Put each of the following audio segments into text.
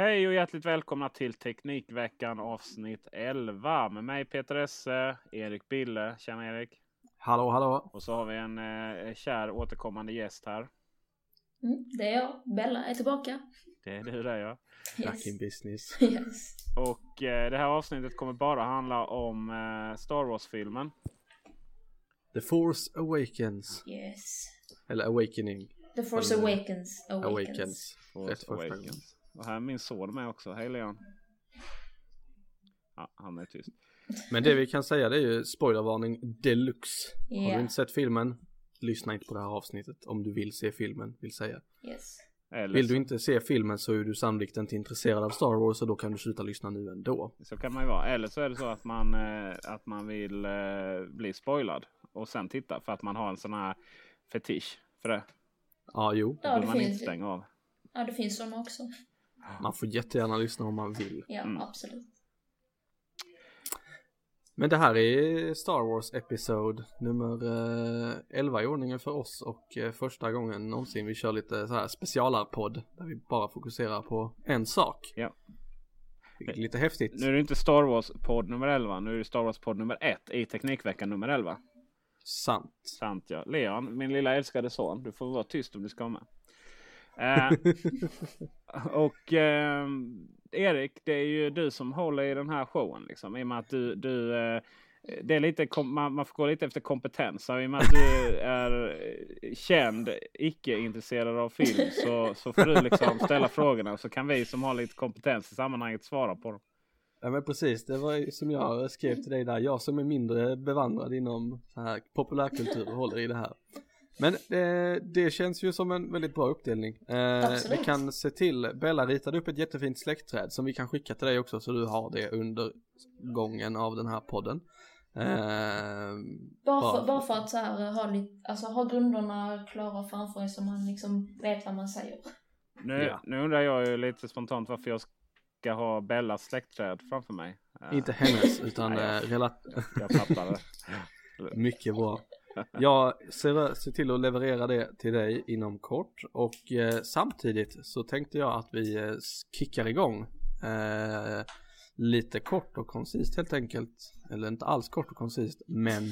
Hej och hjärtligt välkomna till Teknikveckan avsnitt 11 med mig Peter Esse, Erik Bille. Tjena Erik! Hallå hallå! Och så har vi en eh, kär återkommande gäst här. Mm, det är jag. Bella är tillbaka. Det är du det ja. Back in business. Yes. Och eh, det här avsnittet kommer bara handla om eh, Star Wars-filmen. The Force Awakens. Yes. Eller Awakening. The Force Awakens. Awakens. Awakens. Force Rätt första gången. Awakens. Och här är min son med också. Hej Leon! Ja, han är tyst. Men det vi kan säga det är ju spoilervarning deluxe. Har Ja. du inte sett filmen? Lyssna inte på det här avsnittet om du vill se filmen, vill säga. Yes. Eller Vill så, du inte se filmen så är du sannolikt inte intresserad av Star Wars och då kan du sluta lyssna nu ändå. så kan man ju vara. Eller så är det så att man, eh, att man vill eh, bli spoilad och sen titta för att man har en sån här fetisch för det. Ja, jo. Då Ja, vill det man inte finns, stänga av. ja, det finns sådana också. Man får jättegärna lyssna om man vill. Ja, Mm. absolut. Men det här är Star Wars episod nummer eh, 11 i ordningen för oss och eh, första gången någonsin vi kör lite så här specialarpodd där vi bara fokuserar på en sak. Ja. Lite häftigt. Nu är det inte Star Wars-podd nummer 11. Nu är det Star Wars-podd nummer 1 i Teknikveckan nummer 11. Sant. Sant ja. Leon, min lilla älskade son. Du får vara tyst om du ska vara med. Eh, och eh, Erik, det är ju du som håller i den här showen. Liksom, I och med att du, du eh, det är lite, man, man får gå lite efter kompetens. Så I och med att du är eh, känd, icke-intresserad av film så, så får du liksom ställa frågorna. Så kan vi som har lite kompetens i sammanhanget svara på dem. Ja men precis, det var ju som jag skrev till dig där. Jag som är mindre bevandrad inom så här populärkultur håller i det här. Men eh, det känns ju som en väldigt bra uppdelning. Eh, vi kan se till, Bella ritade upp ett jättefint släktträd som vi kan skicka till dig också så du har det under gången av den här podden. Eh, Bara för, bara för att så här, ha, lite, alltså, ha grunderna klara framför sig så man liksom vet vad man säger. Nu, Ja. nu undrar jag ju lite spontant varför jag ska ha Bellas släktträd framför mig. Eh, inte hennes utan Nej, jag- eh, relat- Jag fattar det. Mycket bra. Jag ser, ser till att leverera det till dig inom kort och eh, samtidigt så tänkte jag att vi eh, kickar igång eh, lite kort och koncist helt enkelt. Eller inte alls kort och koncist men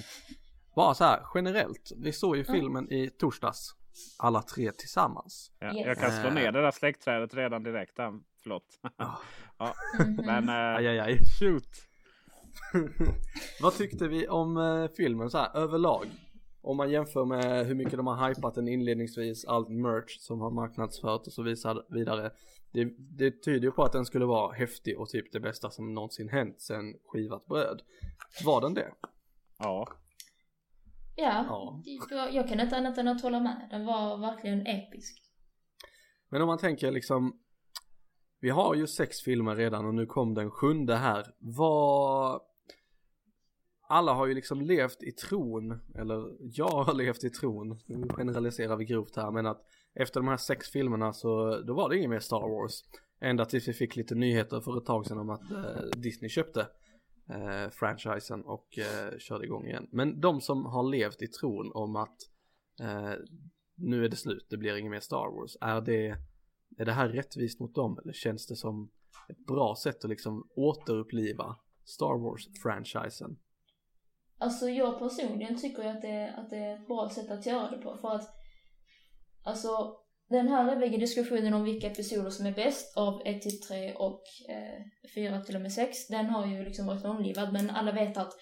bara så här generellt. Vi såg ju filmen i torsdags alla tre tillsammans. Ja, Yes. Jag kan slå Eh. ner det där släktträdet redan direkt. Där. Förlåt. Ja, Mhm. men Aj, eh, aj, aj. shoot. Vad tyckte vi om eh, filmen så här överlag? Om man jämför med hur mycket de har hypat den inledningsvis, allt merch som har marknadsfört och så vidare. Det, det tyder ju på att den skulle vara häftig och typ det bästa som någonsin hänt sen skivat bröd. Var den det? Ja. Ja, ja. Jag, jag kan inte annat än att hålla med. Den var verkligen episk. Men om man tänker liksom Vi har ju sex filmer redan och nu kom den sjunde här. Vad alla har ju liksom levt i tron, eller jag har levt i tron, nu generaliserar vi grovt här, men att efter de här sex filmerna så då var det inget mer Star Wars. Ända tills vi fick lite nyheter för ett tag sedan om att eh, Disney köpte eh, franchisen och eh, körde igång igen. Men de som har levt i tron om att eh, nu är det slut, det blir inget mer Star Wars. Är det, är det här rättvist mot dem eller känns det som ett bra sätt att liksom återuppliva Star Wars-franchisen? Alltså jag personligen tycker att det, att det är ett bra sätt att göra det på för att alltså den här eviga diskussionen om vilka episoder som är bäst av 1 till 3 och eh, 4 till och med 6 den har ju liksom varit omlivad men alla vet att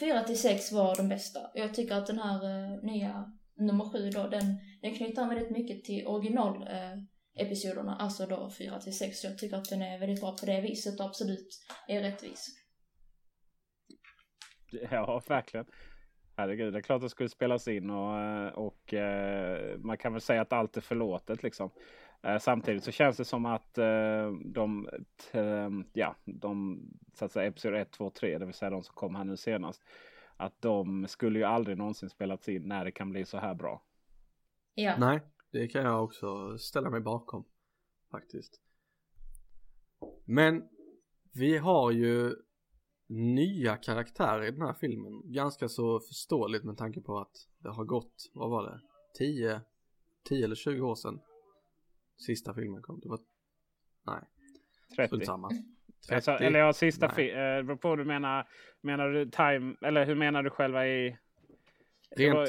4 till 6 var de bästa. Jag tycker att den här eh, nya nummer 7 då den, den knyter an väldigt mycket till original eh, episoderna, alltså då 4 till 6. Så jag tycker att den är väldigt bra på det viset och absolut är rättvis. Ja, verkligen. Herregud, det är klart det skulle spelas in och, eh, och eh, man kan väl säga att allt är förlåtet liksom. Eh, samtidigt så känns det som att de, ja, de så att säga episod 1, 2, 3, det vill säga de som kom här nu senast. Att de skulle ju aldrig någonsin spelats in när det kan bli så här bra. Ja. Nej, det kan jag också ställa mig bakom faktiskt. Men vi har ju nya karaktärer i den här filmen. Ganska så förståeligt med tanke på att det har gått, vad var det, 10, 10 eller 20 år sedan sista filmen kom. Det var, nej. 30. Samma. 30. Alltså, eller ja, sista filmen. Eh, på du menar. Menar du time, eller hur menar du själva i? Rent, var,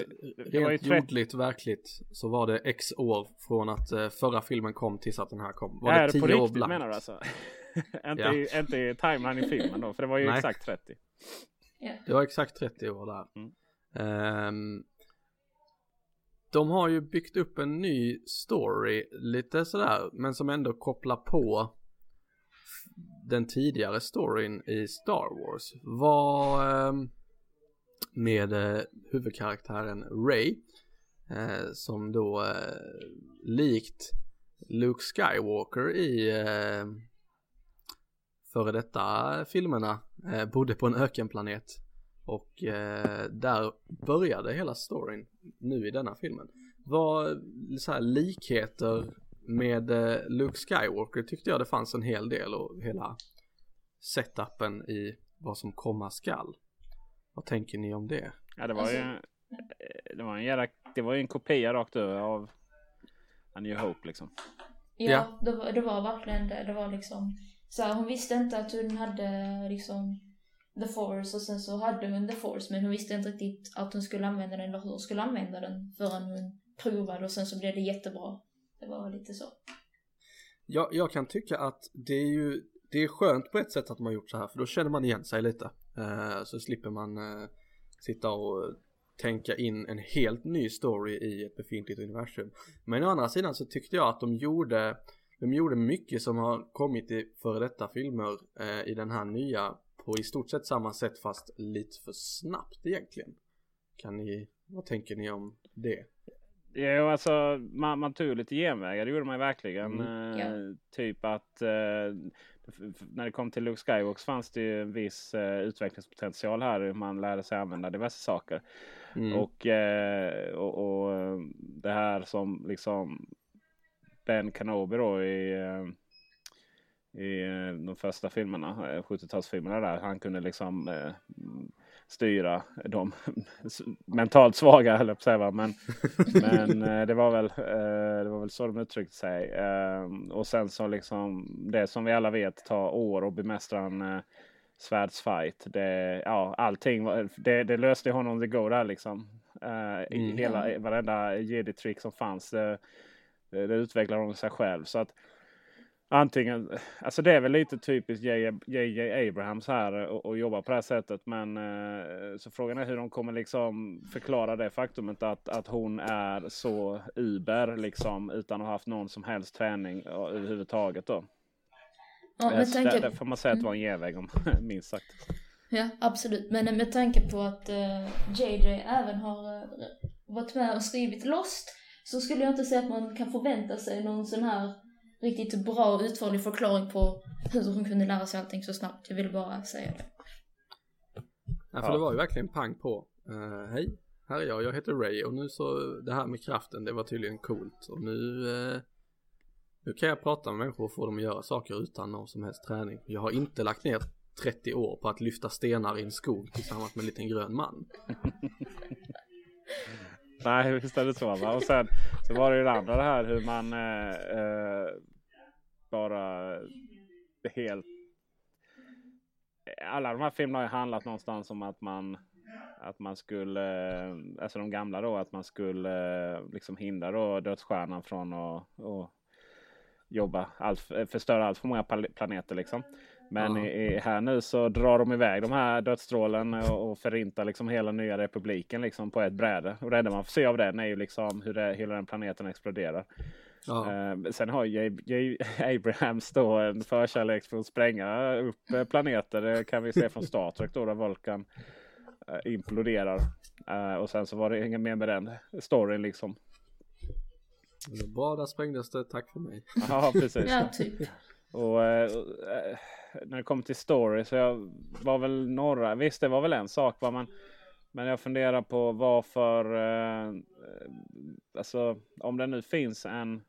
rent jordligt verkligt så var det x år från att uh, förra filmen kom tills att den här kom. Var ja, det 10 år blankt? menar du alltså? inte, ja. i, inte i timeline i filmen då, för det var ju Nej. exakt 30. Det var exakt 30 år där. Mm. Um, de har ju byggt upp en ny story lite sådär, men som ändå kopplar på den tidigare storyn i Star Wars. Var um, med uh, huvudkaraktären Ray uh, som då uh, likt Luke Skywalker i före detta filmerna eh, bodde på en ökenplanet och eh, där började hela storyn nu i denna filmen. Vad så här, likheter med eh, Luke Skywalker tyckte jag det fanns en hel del och hela setupen i vad som komma skall. Vad tänker ni om det? Ja det var ju alltså- det var en jävla, det var ju en kopia rakt över av A New Hope liksom. Ja, ja. Det, var, det var verkligen det. Det var liksom så här, hon visste inte att hon hade liksom the force och sen så hade hon the force men hon visste inte riktigt att hon skulle använda den eller hur hon skulle använda den förrän hon provade och sen så blev det jättebra. Det var lite så. Ja, jag kan tycka att det är ju det är skönt på ett sätt att de har gjort så här för då känner man igen sig lite. Eh, så slipper man eh, sitta och tänka in en helt ny story i ett befintligt universum. Men å andra sidan så tyckte jag att de gjorde de gjorde mycket som har kommit i före detta filmer eh, i den här nya på i stort sett samma sätt fast lite för snabbt egentligen. Kan ni, vad tänker ni om det? Ja, alltså man, man tog lite genvägar, det gjorde man verkligen. Mm. Eh, typ att eh, när det kom till Luke Skywalker fanns det ju en viss eh, utvecklingspotential här. Hur man lärde sig använda diverse saker. Mm. Och, eh, och, och, eh, det här som liksom Ben Kenobi då i, eh, i eh, de första filmerna, 70-talsfilmerna eh, där. Han kunde liksom styra de mentalt svaga höll jag säga. Men, men det, var väl, det var väl så de uttryckte sig. Och sen så liksom det som vi alla vet tar år att bemästra en svärdsfight. Det, ja, allting det, det löste honom det go där liksom. Mm. Hela, varenda jedi-trick som fanns. Det, det utvecklar de sig själv. Så att Antingen, alltså det är väl lite typiskt JJ Abrahams här att jobba på det här sättet. Men eh, så frågan är hur de kommer liksom förklara det faktumet att, att hon är så uber liksom utan att ha haft någon som helst träning överhuvudtaget då. Ja, med tanke... där, där får man säga att det var en genväg om minst sagt. Ja absolut. Men med tanke på att eh, JJ även har uh, varit med och skrivit Lost så skulle jag inte säga att man kan förvänta sig någon sån här riktigt bra och utförlig förklaring på hur hon kunde lära sig allting så snabbt. Jag ville bara säga det. Ja, för det var ju verkligen pang på. Uh, hej, här är jag, jag heter Ray och nu så det här med kraften det var tydligen coolt och nu uh, nu kan jag prata med människor och få dem att göra saker utan någon som helst träning. Jag har inte lagt ner 30 år på att lyfta stenar i en skog tillsammans med en liten grön man. Nej, visst är det så. Va? Och sen så var det ju det andra det här hur man eh, eh bara helt... Alla de här filmerna har ju handlat någonstans om att man att man skulle, eh, alltså de gamla då, att man skulle eh, liksom hindra då dödsstjärnan från att jobba, allt, förstöra allt för många planeter liksom. Men ja. i, här nu så drar de iväg de här dödsstrålen och, och förintar liksom hela nya republiken liksom på ett bräde. Och det enda man får se av den är ju liksom hur det, hela den planeten exploderar. Ja. Uh, sen har J. J. Abrahams då en förkärlek för att spränga upp eh, planeter. Det kan vi se från Star Trek då där Vulkan uh, imploderar. Uh, och sen så var det inget mer med den storyn liksom. Bra, där sprängdes det. Tack för mig. Ja, precis. ja, typ. Och, när det kommer till story så jag var väl några, visst det var väl en sak. Var man, men jag funderar på varför, eh, alltså om det nu finns en,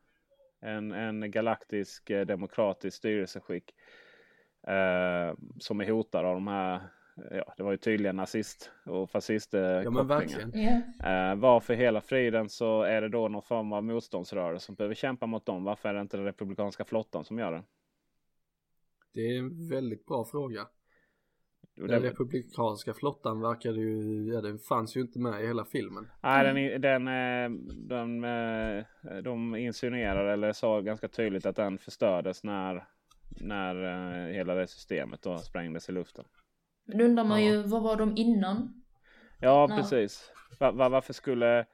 en, en galaktisk eh, demokratisk styrelseskick eh, som är hotad av de här Ja, det var ju tydligen nazist och fascist ja, men verkligen. Yeah. Eh, varför hela friden så är det då någon form av motståndsrörelse som behöver kämpa mot dem. Varför är det inte den republikanska flottan som gör det? Det är en väldigt bra fråga. Den republikanska flottan verkade ju, ja den fanns ju inte med i hela filmen. Nej den, den, eh, den, eh, de insinuerar eller sa ganska tydligt att den förstördes när, när eh, hela det systemet då sprängdes i luften. Men undrar man ja. ju, vad var de innan? Ja när? precis. Var, var, varför skulle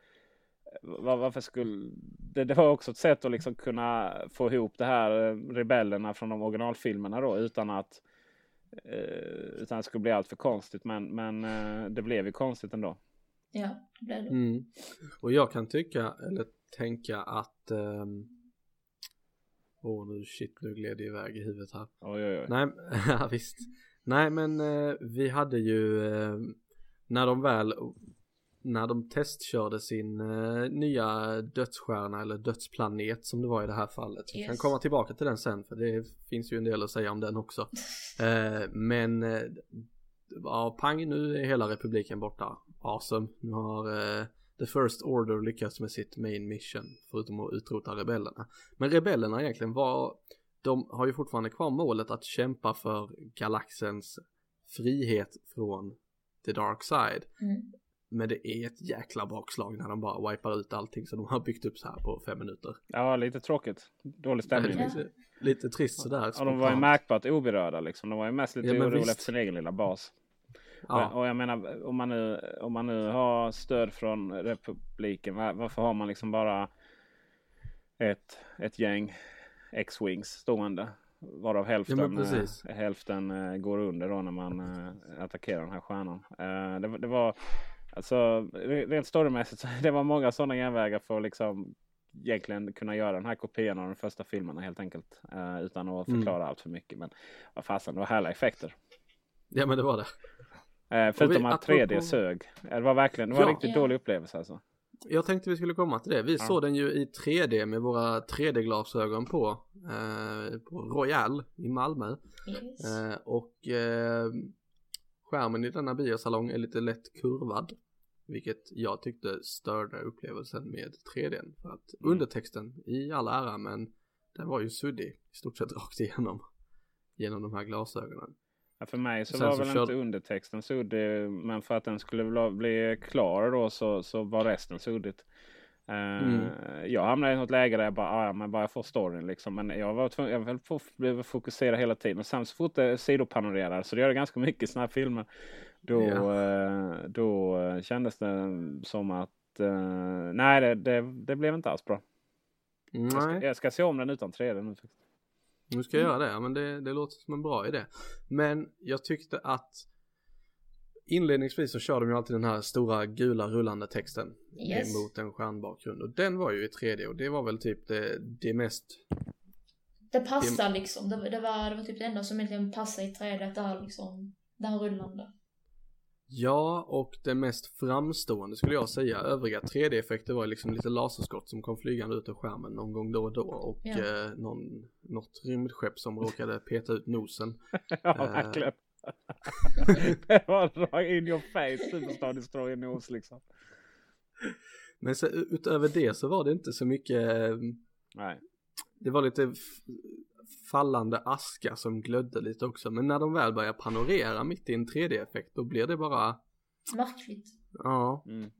varför skulle det, det var också ett sätt att liksom kunna få ihop det här rebellerna från de originalfilmerna då utan att eh, utan att det skulle bli allt för konstigt. Men, men eh, det blev ju konstigt ändå. Ja, det blev det. Mm. Och jag kan tycka eller tänka att um... Åh oh, nu shit nu gled det iväg i huvudet här. Oj, oj, oj. Nej, ja, visst. Nej men eh, vi hade ju eh, när de väl när de testkörde sin uh, nya dödsstjärna eller dödsplanet som det var i det här fallet. Vi yes. kan komma tillbaka till den sen för det finns ju en del att säga om den också. uh, men uh, ja, pang nu är hela republiken borta. Awesome. Nu har The First Order lyckats med sitt main mission förutom att utrota rebellerna. Men rebellerna egentligen var, de har ju fortfarande kvar målet att kämpa för galaxens frihet från the dark side. Mm. Men det är ett jäkla bakslag när de bara wipar ut allting som de har byggt upp så här på fem minuter. Ja, lite tråkigt. Dålig stämning. Lite, lite trist sådär. Ja, de var ju märkbart oberörda liksom. De var ju mest lite ja, oroliga för sin egen lilla bas. Ja. Och jag menar om man, nu, om man nu har stöd från republiken. Varför har man liksom bara ett, ett gäng X-Wings stående? Varav hälften, ja, äh, hälften äh, går under då när man äh, attackerar den här stjärnan. Det, det, var Alltså rent storymässigt så det var många sådana genvägar för att liksom egentligen kunna göra den här kopian av de första filmerna helt enkelt. Uh, utan att mm. förklara mm. allt för mycket. Men vad fasen, det var härliga effekter. Ja men det var det. Uh, förutom vi, att 3D på... sög. Det var verkligen, det var ja. en riktigt ja. dålig upplevelse alltså. Jag tänkte vi skulle komma till det. Vi ja. såg den ju i 3D med våra 3D-glasögon på. Eh, på Royal i Malmö. Yes. Eh, och eh, skärmen i denna biosalong är lite lätt kurvad. Vilket jag tyckte störde upplevelsen med 3D. För att mm. undertexten i all ära men den var ju suddig i stort sett rakt igenom. Genom de här glasögonen. Ja, för mig så Sen var så väl körde... inte undertexten suddig men för att den skulle bli klar då så, så var resten suddigt. Eh, Mm. Jag hamnade i något läge där jag bara, ah, ja, men bara jag får storyn liksom. Men jag var tvungen, jag få- blev fokusera hela tiden. Och sen så fort det sidopanorerar, så det gör det ganska mycket i såna här filmer. Då, eh, då eh, kändes det som att eh, nej, det, det, det blev inte alls bra. Jag ska, jag ska se om den utan 3D nu. faktiskt. nu ska jag göra det. Ja, men det, det låter som en bra idé. Men jag tyckte att inledningsvis så kör de ju alltid den här stora gula rullande texten Yes. mot en stjärnbakgrund och den var ju i 3D och det var väl typ det, det mest Det passar liksom. Det, det, var, det var typ det enda som egentligen passade i 3D. Att det här liksom, den rullande. Ja, och det mest framstående skulle jag säga. Övriga 3D-effekter var liksom lite laserskott som kom flygande ut ur skärmen någon gång då och då och Ja. eh, någon, något rymdskepp som råkade peta ut nosen. ja, Eh. det var in your face, Superstar Destroyer Nose liksom. Men så, utöver det så var det inte så mycket, eh, Nej. det var lite fallande aska som glödde lite också. Men när de väl börjar panorera mitt i en 3D-effekt då blir det bara, Märkligt. ja. Mm.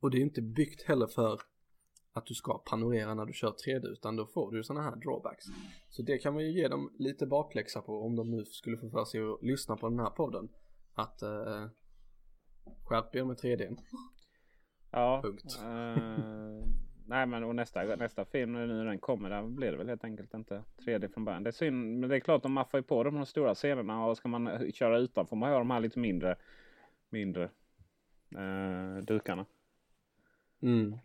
Och det är ju inte byggt heller för att du ska panorera när du kör 3D utan då får du sådana här drawbacks. Så det kan man ju ge dem lite bakläxa på om de nu skulle få för sig att lyssna på den här podden. Att eh, skärp er med 3D. Ja. Punkt. eh, nej men och nästa, nästa film nu när den kommer där blir det väl helt enkelt inte 3D från början. Det är synd men det är klart de maffar ju på de här stora scenerna och ska man eh, köra utan får man ha de här lite mindre mindre eh, dukarna. Mm.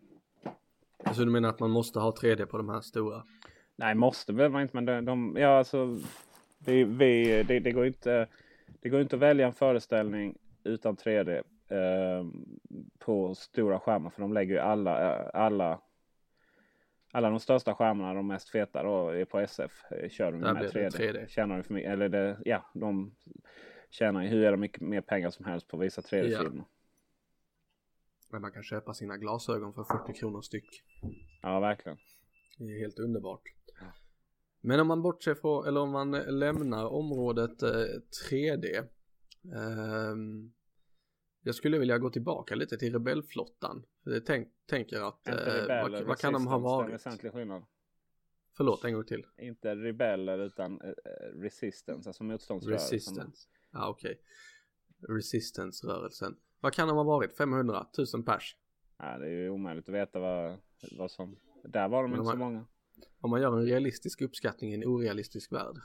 Så du menar att man måste ha 3D på de här stora? Nej måste behöver man inte men de, de ja alltså vi, vi, det, det går inte det går inte att välja en föreställning utan 3D eh, på stora skärmar för de lägger ju alla eh, alla alla de största skärmarna, de mest feta då, är på SF. eh, Kör de med blir det 3D. 3D. Tjänar de för mycket, eller det, ja, de tjänar ju hur det mycket mer pengar som helst på att visa 3D-filmer. Men man kan köpa sina glasögon för 40 kronor styck. Ja, verkligen. Det är helt underbart. Men om man bortser från, eller om man eh, lämnar området eh, 3D. ehm, jag skulle vilja gå tillbaka lite till rebellflottan. För jag tänk, tänker att, eh, rebeller, vad, vad kan de ha varit? väsentlig skillnad. Förlåt, en gång till. Inte rebeller utan eh, eh, resistance, alltså motståndsrörelsen. Resistance. Ja, okej. Resistance-rörelsen. Vad kan de ha varit? 500? 1000 pers? Ja, det är ju omöjligt att veta vad, vad som... Där var de Men inte så de har- många. Om man gör en realistisk uppskattning i en orealistisk värld.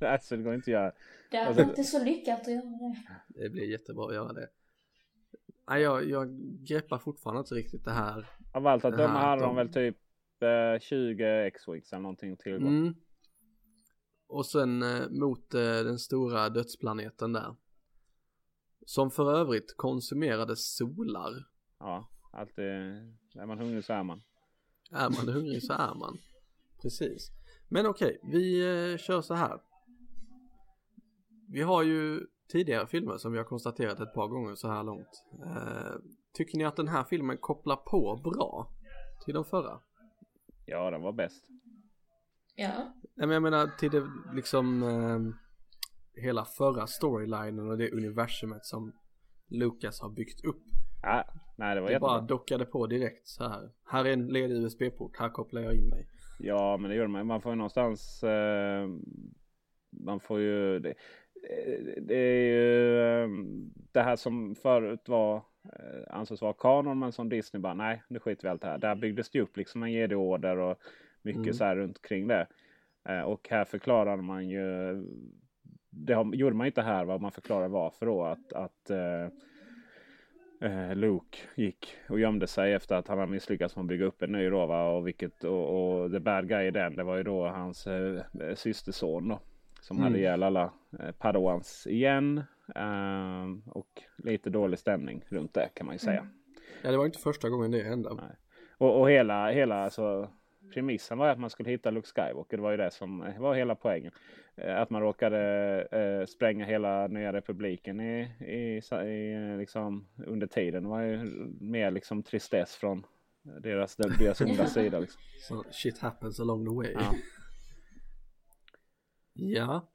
alltså det går inte att göra. Det är Alltså- inte så lyckat att göra det. Det blir jättebra att göra det. Nej, jag, jag greppar fortfarande inte riktigt det här. Av allt att döma hade de de- väl typ eh, 20 X-Wings eller någonting tillgå. Mm. Och sen eh, mot eh, den stora dödsplaneten där. Som för övrigt konsumerade solar. Ja, alltid. Är man hungrig så är man. Är man hungrig så är man. Precis. Men okej, vi eh, kör så här. Vi har ju tidigare filmer som vi har konstaterat ett par gånger så här långt. Eh, tycker ni att den här filmen kopplar på bra till de förra? Ja, den var bäst. Ja. Nej men jag menar till det liksom eh, hela förra storylinen och det universumet som Lucas har byggt upp. Ja, nej, det var Det jättebra. bara dockade på direkt så här. Här är en ledig USB-port, här kopplar jag in mig. Ja, men det gör man. Man får ju någonstans. Eh, man får ju. Det, eh, det är ju eh, det här som förut var eh, ansågs vara kanon, men som Disney bara nej, nu skiter vi allt det här. Där byggdes det upp liksom en jedi-order och mycket Mm. så här runt kring det. Och här förklarar man ju. Det har, gjorde man inte här vad man förklarar varför då att, att eh, eh, Luke gick och gömde sig efter att han hade misslyckats med att bygga upp en ny då va? Och, vilket, och, och the bad guy i den det var ju då hans eh, systerson då. Som Mm. hade ihjäl alla eh, padawans igen. Ehm, och lite dålig stämning runt det kan man ju säga. Ja det var inte första gången det hände. Nej. Och, och hela, hela alltså, premissen var att man skulle hitta Luke Skywalker. Det var ju det som eh, var hela poängen. Eh, Att man råkade eh, spränga hela nya republiken i, i, i, liksom, under tiden. Det var ju mer liksom tristess från deras, deras onda sida. Liksom. Så shit happens along the way. Ja. Ja.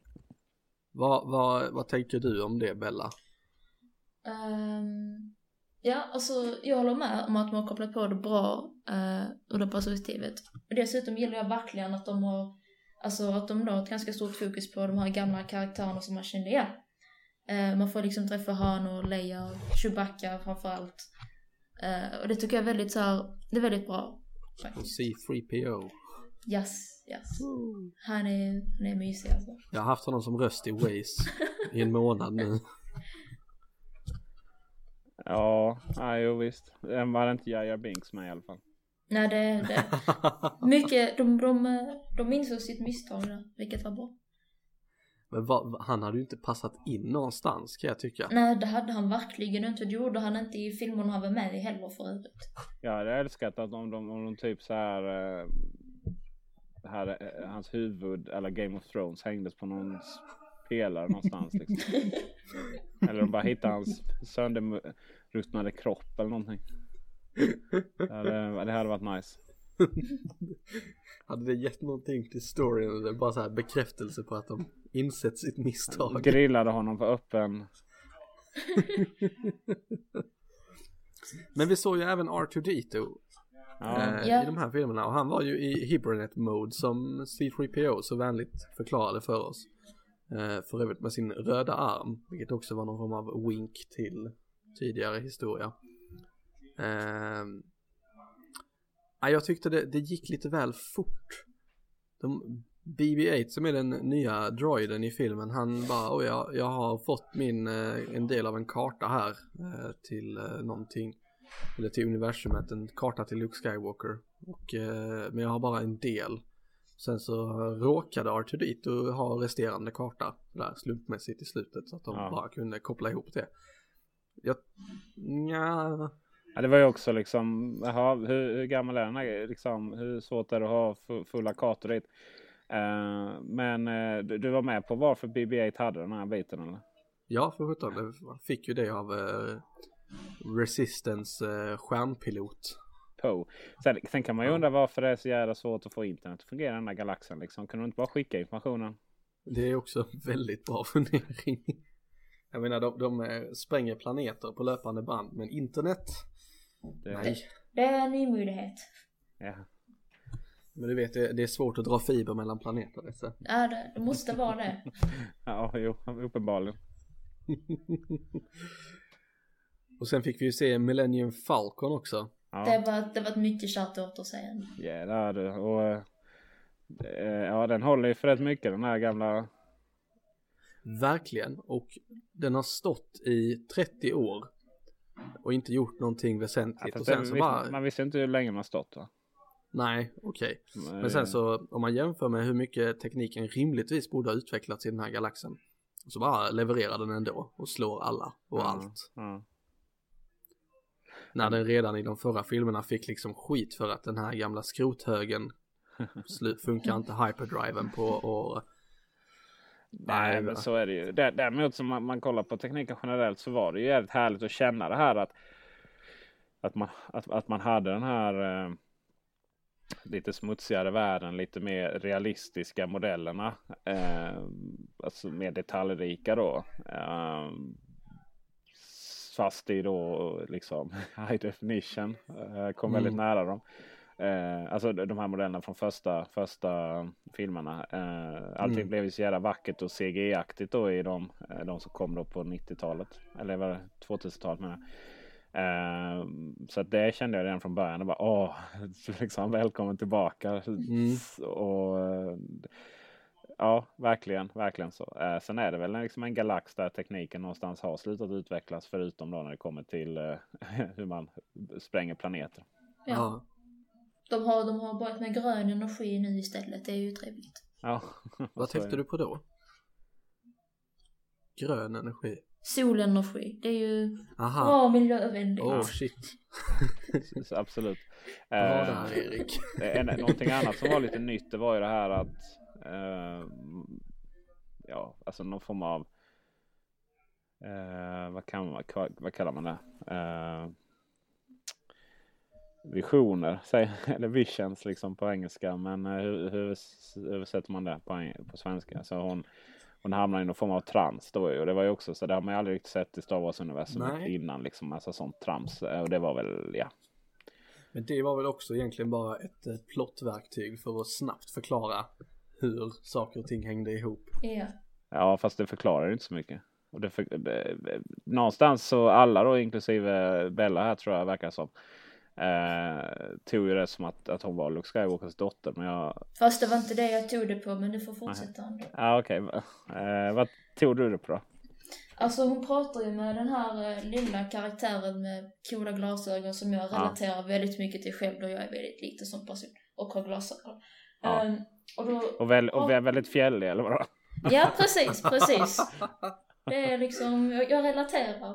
Vad, vad, vad tänker du om det Bella? Ehm, Ja, alltså jag håller med om att de har kopplat på det bra uh, ur det perspektivet. Och dessutom gillar jag verkligen att de har, alltså att de har ett ganska stort fokus på de här gamla karaktärerna som man kände igen. Uh, man får liksom träffa Han och Leia och Chewbacca framförallt. Uh, och det tycker jag är väldigt så här, det är väldigt bra. Faktiskt. C3PO. Yes, yes. Han är, han är mysig alltså. Jag har haft honom som röst i Waze i en månad nu. Ja, ja jo visst. Den var inte Jaja Binks med i alla fall. Nej, det, det. Mycket, de, de, de insåg sitt misstag där, vilket var bra. Men vad, han hade ju inte passat in någonstans kan jag tycka. Nej, det hade han verkligen inte. Det gjorde han inte i filmerna han var med i heller för övrigt. Jag hade älskat att om de, om de typ så här, eh, här eh, hans huvud eller Game of Thrones hängdes på någon pelare någonstans liksom. eller de bara hittade hans sönderruttnade kropp eller någonting. Det hade, det hade varit nice. hade det gett någonting till storyn eller bara så här bekräftelse på att de insett sitt misstag? Grillade honom på öppen. Men vi såg ju även R2D2 ja. eh, yeah. i de här filmerna och han var ju i Hibernate mode som C3PO så vänligt förklarade för oss. Eh, för övrigt med sin röda arm, vilket också var någon form av wink till tidigare historia. Eh, jag tyckte det, det gick lite väl fort. De, BB-8 som är den nya droiden i filmen, han bara oh, jag, jag har fått min, eh, en del av en karta här eh, till eh, någonting. Eller till universumet, en karta till Luke Skywalker. Och, eh, men jag har bara en del. Sen så råkade R2D2 ha resterande karta där slumpmässigt i slutet så att de ja. bara kunde koppla ihop det. Jag, ja. ja det var ju också liksom, aha, hur, hur gammal är den här, liksom, hur svårt är det att ha fulla kartor dit? Uh, men uh, du, du, var med på varför BB-8 hade den här biten eller? Ja för sjutton, fick ju det av uh, Resistance stjärnpilot. Poe. Sen, sen, kan man ju undra varför det är så jävla svårt att få internet att fungera i den här galaxen. Liksom. Kan du inte bara skicka informationen? Det är också väldigt bra fundering. Jag menar de, de eh, spränger planeter på löpande band men internet? Det... Nej. Det är en ny möjlighet. Ja. Men du vet det, är svårt att dra fiber mellan planeter. Så. Ja det, det måste vara det. ja jo uppenbarligen. Och sen fick vi ju se Millennium Falcon också. Ja. Det, var, det var ett mycket kärt återseende. Ja det är det. Och eh, ja den håller ju för rätt mycket den här gamla. Verkligen. Och den har stått i 30 år. Och inte gjort någonting väsentligt. Ja, och sen så visst, bara... Man visste inte hur länge man stått va? Nej, okej. Okay. Men sen så om man jämför med hur mycket tekniken rimligtvis borde ha utvecklats i den här galaxen. Så bara levererar den ändå och slår alla och ja, allt. Ja. När den redan i de förra filmerna fick liksom skit för att den här gamla skrothögen funkar inte hyperdriven på och Nej men så är det ju. Däremot som man, man kollar på tekniken generellt så var det ju jävligt härligt att känna det här att att man, att, att man hade den här eh, lite smutsigare världen, lite mer realistiska modellerna. Eh, alltså mer detaljrika då. Eh, fast i då liksom high definition. Eh, kom mm. väldigt nära dem. Eh, alltså de här modellerna från första, första filmerna. Eh, allting mm. blev ju så jävla vackert och CGI-aktigt då i de, eh, de som kom då på 90-talet. Eller var det 2000-talet menar jag. Uh, så att det kände jag redan från början. Och bara, Åh, liksom, välkommen tillbaka. Mm. Och, ja, verkligen, verkligen så. Uh, sen är det väl liksom en galax där tekniken någonstans har slutat utvecklas. Förutom då när det kommer till uh, hur man spränger planeter. Ja. De har, de har börjat med grön energi nu istället. Det är ju trevligt. Ja. Vad tänkte du på då? Grön energi? solenergi. Det är ju Aha. bra miljövänligt. Oh shit. Absolut. Bra där eh, Erik. en, någonting annat som var lite nytt det var ju det här att eh, ja, alltså någon form av eh, vad, kan man, vad kallar man det? Eh, visioner, eller visions liksom på engelska. Men eh, hur, hur översätter man det på, på svenska? Så hon, Hon hamnar i någon form av trans då och det var ju också så det har man ju aldrig riktigt sett i Star Wars-universumet innan liksom. Alltså sånt trams. Och det var väl, ja. Men det var väl också egentligen bara ett, ett plottverktyg för att snabbt förklara hur saker och ting hängde ihop. Ja. Ja, fast det förklarar inte så mycket. Och det, för, det, någonstans så alla då, inklusive Bella här tror jag verkar som. Eh, tog ju det som att, att hon var Luke Skywalkers dotter. Men jag... Fast det var inte det jag tog det på, men du får fortsätta ändå. Ja, ah, okej. Okay. Eh, vad tog du det på då? Alltså hon pratar ju med den här eh, lilla karaktären med coola glasögon som jag relaterar ja. väldigt mycket till själv då jag är väldigt liten som person och har glasögon. Ja. Um, och, då, och, väl, och, och väldigt fjällig eller vadå? Ja precis, precis. Det är liksom, jag, jag relaterar.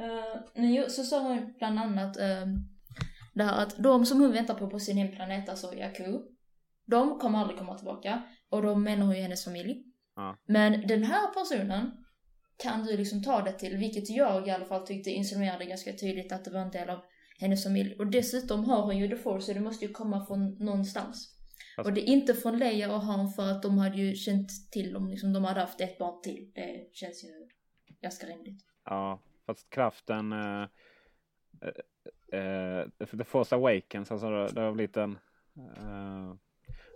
Uh, men så sa hon bland annat uh, det här att de som hon väntar på på sin hemplanet, alltså Yaku, de kommer aldrig komma tillbaka. Och då menar hon ju hennes familj. Ja. Men den här personen kan du liksom ta det till, vilket jag i alla fall tyckte insinuerade ganska tydligt att det var en del av hennes familj. Och dessutom har hon ju The Force, så det måste ju komma från någonstans. Alltså. Och det är inte från Leia och Han för att de hade ju känt till om liksom, de hade haft ett barn till. Det känns ju ganska rimligt. Ja, fast kraften... Uh, uh, The Force Awakens, alltså det, det har blivit en... Uh,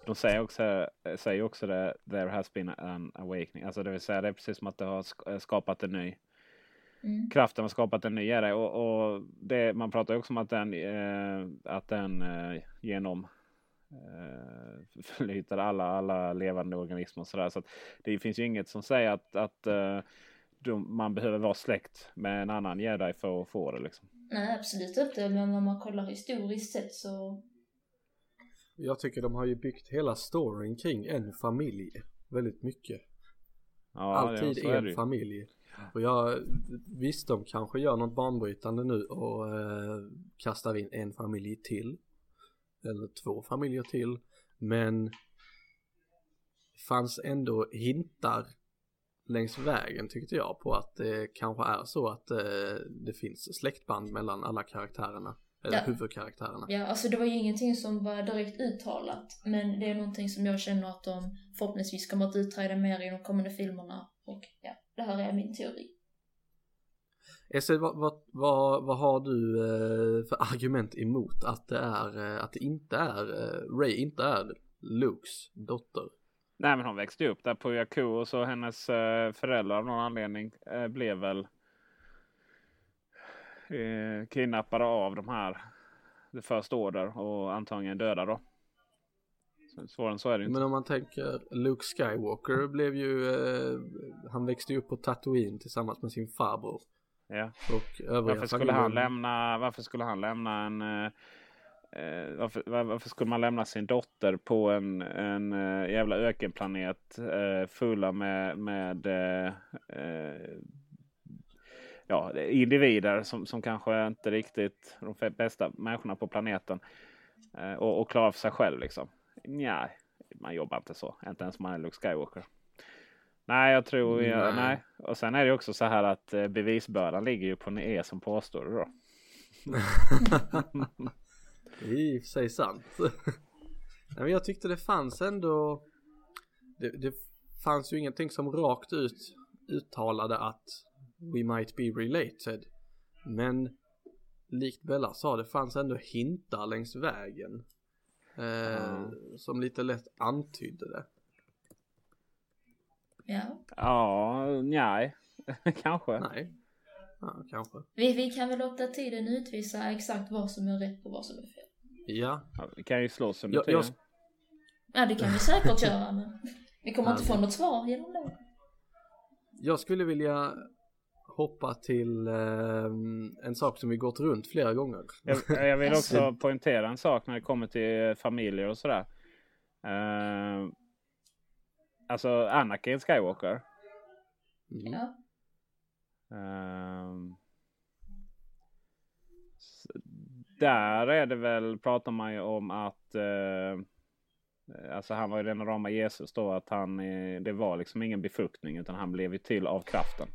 de säger också, säger också det, there has been an awakening. Alltså det vill säga det är precis som att det har skapat en ny mm. kraften har skapat en ny era. Och, och det, man pratar också om att den, eh, att den eh, genom eh, alla, alla levande organismer och sådär. Så att det finns ju inget som säger att, att eh, de, man behöver vara släkt med en annan jedi för att få det liksom. Nej, absolut inte. Men om man kollar historiskt sett så jag tycker de har ju byggt hela storyn kring en familj väldigt mycket. Ja, Alltid ja, en familj. Och jag, visst de kanske gör något banbrytande nu och eh, kastar in en familj till. Eller två familjer till. Men fanns ändå hintar längs vägen tyckte jag på att det kanske är så att eh, det finns släktband mellan alla karaktärerna. Eller ja. huvudkaraktärerna. Ja, alltså det var ju ingenting som var direkt uttalat. Men det är någonting som jag känner att de förhoppningsvis kommer att utreda mer i de kommande filmerna. Och ja, det här är min teori. Esse, vad, vad, vad, vad har du eh, för argument emot att det är, eh, att det inte är, eh, Ray inte är Lukes dotter? Nej men hon växte upp där på Jakku och så hennes eh, föräldrar av någon anledning eh, blev väl eh, kidnappade av de här The First Order och antagligen döda då. Svårare än så är det inte. Men om man tänker Luke Skywalker blev ju, eh, han växte ju upp på Tatooine tillsammans med sin farbror. Ja. Och varför skulle han lämna, varför skulle han lämna en eh, eh varför, varför, skulle man lämna sin dotter på en, en uh, jävla ökenplanet uh, fulla med, med uh, ja, individer som, som kanske inte riktigt de bästa människorna på planeten. Eh, och, och klara för sig själv liksom. Nej, man jobbar inte så. Inte ens om man är Luke Skywalker. Nej, jag tror nej. Jag, nej. Och sen är det också så här att eh, bevisbördan ligger ju på en E som påstår det då. det är i och för sig sant. nej, men jag tyckte det fanns ändå. Det, det fanns ju ingenting som rakt ut uttalade att we might be related. Men likt Bella sa, det fanns ändå hintar längs vägen. Eh, mm. Som lite lätt antydde det. Ja. Ja, nej. kanske. Nej. Ja, kanske. Vi, vi kan väl låta tiden utvisa exakt vad som är rätt och vad som är fel. Ja. ja vi kan ju slåss under tiden. Jag... Ja, det kan vi säkert göra. Men vi kommer inte få något svar genom det. Jag skulle vilja hoppa till eh, en sak som vi gått runt flera gånger. Jag, jag vill också poängtera en sak när det kommer till familjer och sådär. Eh, alltså Anakin Skywalker. Mm. Ja. Eh, där är det väl, pratar man ju om att eh, Alltså han var ju den rama Jesus då att han, eh, det var liksom ingen befruktning utan han blev ju till av kraften.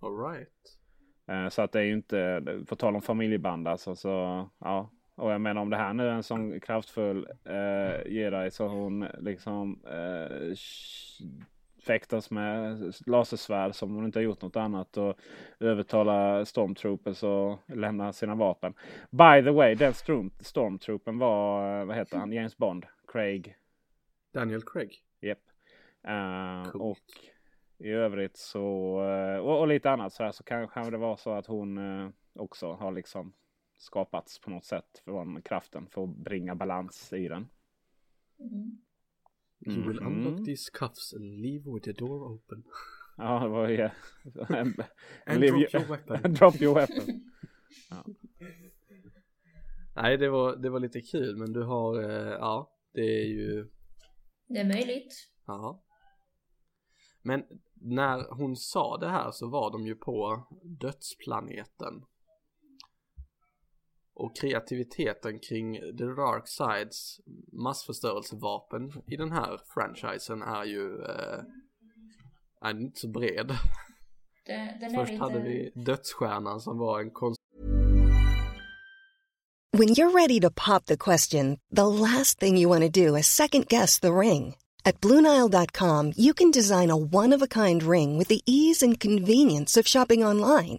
Alright. Eh, så att det är ju inte, på tal om familjeband alltså så ja. Och jag menar om det här nu är en sån kraftfull eh, jedi så hon liksom eh, fäktas med lasersvärd som hon inte har gjort något annat och övertala stormtroopers och lämna sina vapen. By the way, den storm, stormtroopen var, vad heter han, James Bond, Craig. Daniel Craig. Japp. Yep. Uh, och i övrigt så, och, och, lite annat så här så kanske det var så att hon uh, också har liksom skapats på något sätt från kraften för att bringa balans i den. Mm. You will mm. unlock these cuffs and leave with the door open. Ja, det var ju... and drop your weapon. drop your weapon. Ja. Nej, det var, det var lite kul, men du har, eh, ja, det är ju... Det är möjligt. Ja. Men när hon sa det här så var de ju på dödsplaneten och kreativiteten kring The Dark Sides massförstörelsevapen i den här franchisen är ju eh, är inte så bred. Det, den Först lite... hade vi Dödsstjärnan som var en konst When you're ready to pop the question, the last thing you want to do is second guess the ring. At BlueNile.com you can design a one-of-a-kind ring with the ease and convenience of shopping online.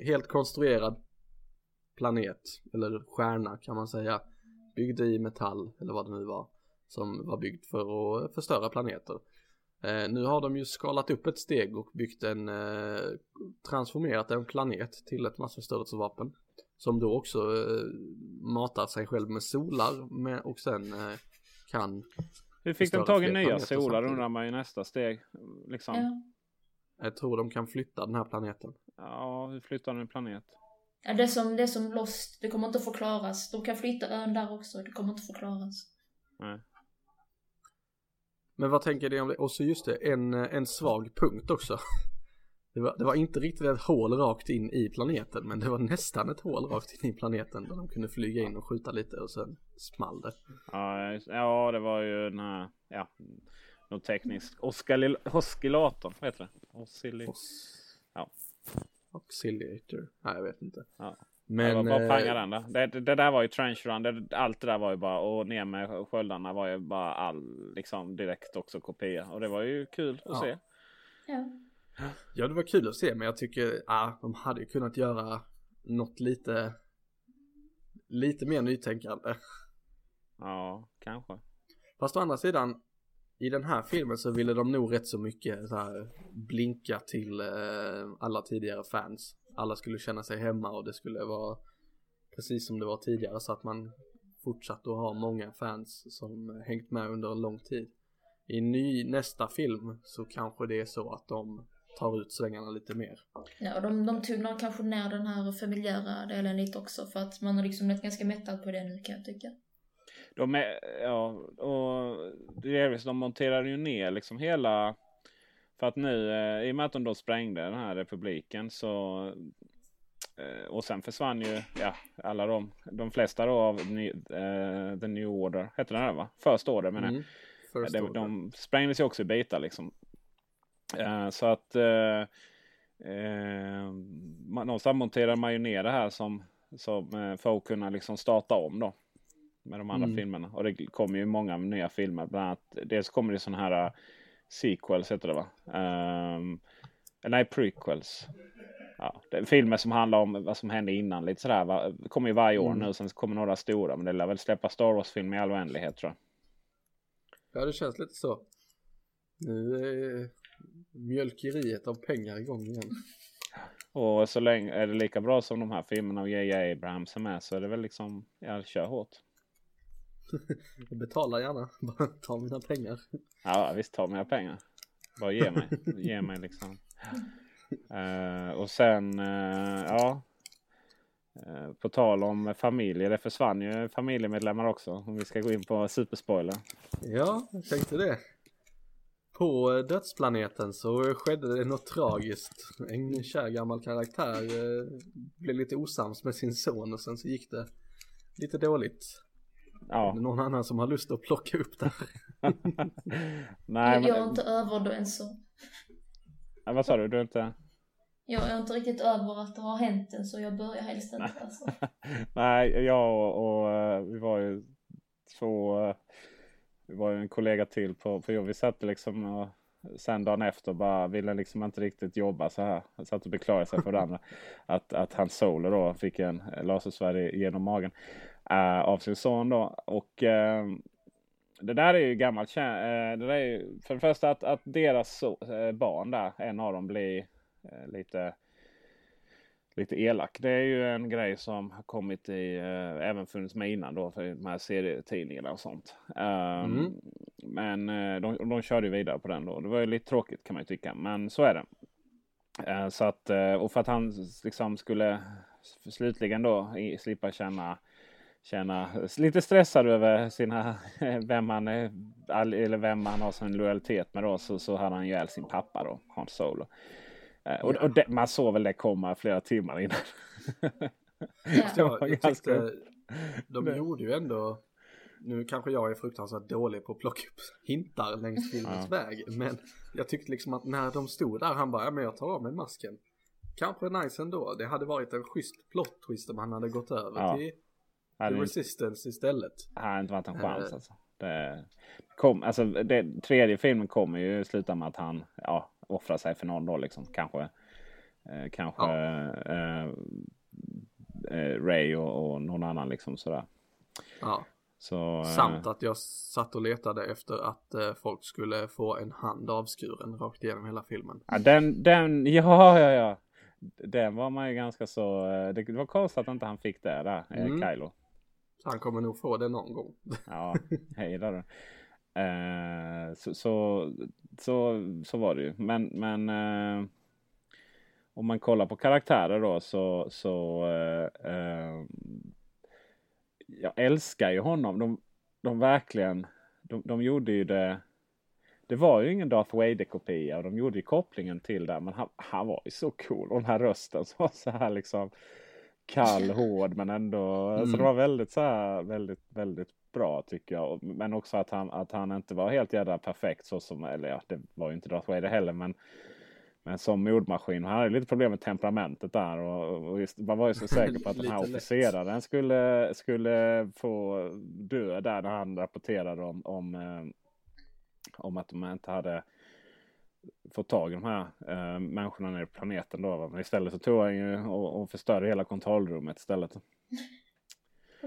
Helt konstruerad planet, eller stjärna kan man säga. Byggd i metall, eller vad det nu var. Som var byggd för att förstöra planeter. Eh, nu har de ju skalat upp ett steg och byggt en, eh, transformerat en planet till ett massförstörelsevapen. Som då också eh, matar sig själv med solar med, och sen eh, kan Hur fick de tag i nya solar undrar man ju nästa steg. Liksom. Ja. Jag tror de kan flytta den här planeten. Ja, hur flyttar en planet? Ja, det är som, det är som Lost, det kommer inte att förklaras. De kan flytta ön där också, det kommer inte att förklaras. Nej. Men vad tänker ni om det? Och så just det, en, en svag punkt också. Det var, det var inte riktigt ett hål rakt in i planeten, men det var nästan ett hål rakt in i planeten där de kunde flyga in och skjuta lite och sen small det. Ja, det var ju den här, ja, något tekniskt. Oscillatorn, vad heter det? Oscilli... Ja. Auxiliator? Nej, jag vet inte. Ja. Men... det var bara eh, panga den där. Det, det, där var ju trench run. Det, allt det där var ju bara, och ner med sköldarna var ju bara all, liksom direkt också kopia. Och det var ju kul att Ja. se. Ja. Ja, det var kul att se, men jag tycker, ja, de hade ju kunnat göra något lite, lite mer nytänkande. Ja, kanske. Fast å andra sidan, i den här filmen så ville de nog rätt så mycket så här, blinka till eh, alla tidigare fans. Alla skulle känna sig hemma och det skulle vara precis som det var tidigare så att man fortsatte att ha många fans som hängt med under en lång tid. I ny, nästa film så kanske det är så att de tar ut svängarna lite mer. Ja, och de, de tonar kanske ner den här familjära delen lite också för att man har liksom blivit ganska mättad på det nu kan jag tycka. De är, ja, och delvis de monterade ju ner liksom hela för att nu eh, i och med att de då sprängde den här republiken så eh, och sen försvann ju ja, alla de, de flesta då av ny, uh, The New Order, hette den här va? First Order menar jag. Mm, de, de sprängdes ju också i bitar liksom. Så att uh, någonstans monterar man ju ner det här som, som för att kunna liksom starta om då med de andra mm. filmerna. Och det kommer ju många nya filmer. Bland annat, dels kommer det sådana här uh, sequels heter det va? Um, nej, prequels. Ja, det är filmer som handlar om vad som hände innan. Lite sådär. Va? Det kommer ju varje år mm. nu. Sen kommer några stora. Men det lär väl släppa Star Wars-film i all oändlighet tror jag. Ja, det känns lite så. Nu är mjölkeriet av pengar igång igen. Och så länge är det lika bra som de här filmerna och J.J. Abrams är med så är det väl liksom, ja, kör hårt. Jag betalar gärna, bara ta mina pengar. Ja visst, ta mina pengar. Bara ge mig, ge mig liksom. Uh, och sen, uh, ja. Uh, på tal om familjer, det försvann ju familjemedlemmar också. Om vi ska gå in på superspoiler. Ja, jag tänkte det. På dödsplaneten så skedde det något tragiskt. En kär gammal karaktär blev lite osams med sin son och sen så gick det lite dåligt. Ja. Någon annan som har lust att plocka upp det Nej, jag, jag är inte över det än så. Ja, vad sa du? Du är inte? Jag är inte riktigt över att det har hänt än så jag börjar helst inte alltså. Nej, jag och, och, eh, vi var ju två, eh, vi var ju en kollega till på, på jobb. Vi satt liksom och sen dagen efter bara ville liksom inte riktigt jobba så här. Satt och beklagade sig för varandra. att, att hans solo då fick en lasersvärd genom magen uh, av sin son då. Och uh, det där är ju gammalt uh, det där är ju, För det första att, att deras so barn där, en av dem blir lite lite elak. Det är ju en grej som har kommit i, eh, även funnits med innan då för de här serietidningarna och sånt. Um, mm. Men eh, de, de körde vidare på den då. Det var ju lite tråkigt kan man ju tycka, men så är det. Uh, så att, och för att han liksom skulle slutligen då slippa känna känna lite stressad över sina, vem han är, eller vem han har sin lojalitet med då, så, så hade han ihjäl sin pappa då, Hans Solo. Eh, och, och det, man såg väl det komma flera timmar innan. ja, jag tyckte, de gjorde ju ändå, nu kanske jag är fruktansvärt dålig på att plocka upp hintar längs filmens ja. väg, men jag tyckte liksom att när de stod där, han bara, ja men jag tar av mig masken. Kanske nice ändå, det hade varit en schysst plot twist om han hade gått över ja. till hade Resistance istället. Hade inte varit en chans alltså. Det kom, alltså det, tredje filmen kommer ju sluta med att han ja, offrar sig för någon då liksom. Kanske, eh, kanske ja. eh, eh, Ray och, och, någon annan liksom sådär. Ja. Så, eh, Samt att jag satt och letade efter att eh, folk skulle få en hand avskuren rakt igenom hela filmen. Ja, den, den, ja, ja, ja. Den var man ju ganska så, eh, det var konstigt att inte han fick det där, mm. Kylo. Han kommer nog få det någon gång. ja, hej då. Eh, så, så, så, så, var det ju. Men, men eh, om man kollar på karaktärer då så, så eh, eh jag älskar ju honom. De, de verkligen, de, de gjorde ju det. Det var ju ingen Darth Vader-kopia och de gjorde ju kopplingen till det. Men han, han var ju så cool. Och den här rösten som var så här liksom kall, hård men ändå. Mm. Så det var väldigt så här väldigt, väldigt bra tycker jag. Men också att han, att han inte var helt jädra perfekt så som, eller ja, det var ju inte Darth Vader heller. Men, men som mordmaskin. Han hade lite problem med temperamentet där. Och, och just, man var ju så säker på att den här officeraren skulle, skulle få dö där när han rapporterade om, om, eh, om att de inte hade få tag i de här eh, människorna nere på planeten då. Men istället så tog han ju och, och förstörde hela kontrollrummet istället.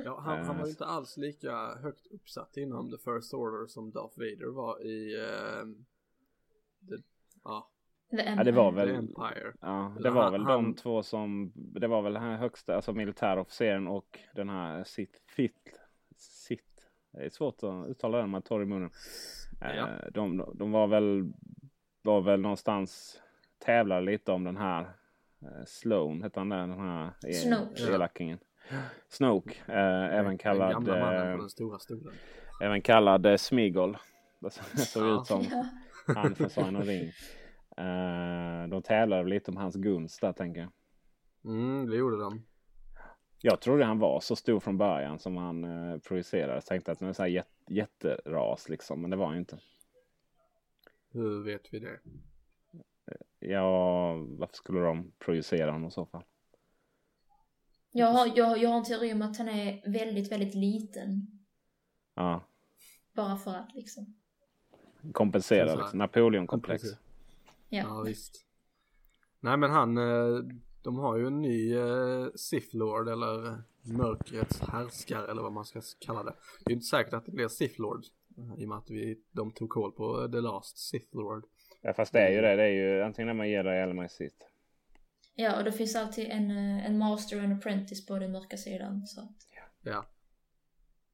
Ja, han, han var Eh, ju inte alls lika högt uppsatt inom The First Order som Darth Vader var i uh, the, ja, The Ja, det var väl, Empire. ja, det var han- väl han- de två som, det var väl den här högsta, alltså militärofficeren och den här Sith, Sith, Sith. Det är svårt att uttala den med torr i munnen. Eh, Ja. De, de var väl, var väl någonstans tävlade lite om den här eh, Sloan, hette han där, den här e- Snoke. elakingen. Snoke, eh, även Den kallad, gamla mannen eh, på den stora stolen. även kallad eh, Smigol. Det såg ut som han från Sagan om ring. Eh, de tävlade lite om hans gunst där tänker jag. Mm, det gjorde de. Jag trodde han var så stor från början som han eh, projicerade. Jag tänkte att det är så här jät jätteras liksom, men det var han ju inte. Hur vet vi det? Ja, varför skulle de projicera honom i så fall? Jag har, jag, jag har en teori om att han är väldigt, väldigt liten. Ja, Bara för att liksom. kompensera liksom. Napoleonkomplex. Ja. Ja, visst. Nej men han, eh, de har ju en ny eh, Sith Lord eller mörkrets härskare eller vad man ska kalla det. Det är inte säkert att det blir Sith Lord i och med att vi, de tog koll på The Last Sith Lord. Ja, fast det är ju det. Det är ju antingen när man ger det eller man sitt. Ja, och det finns alltid en, eh, en master och en apprentice på den mörka sidan. Så. att- Ja.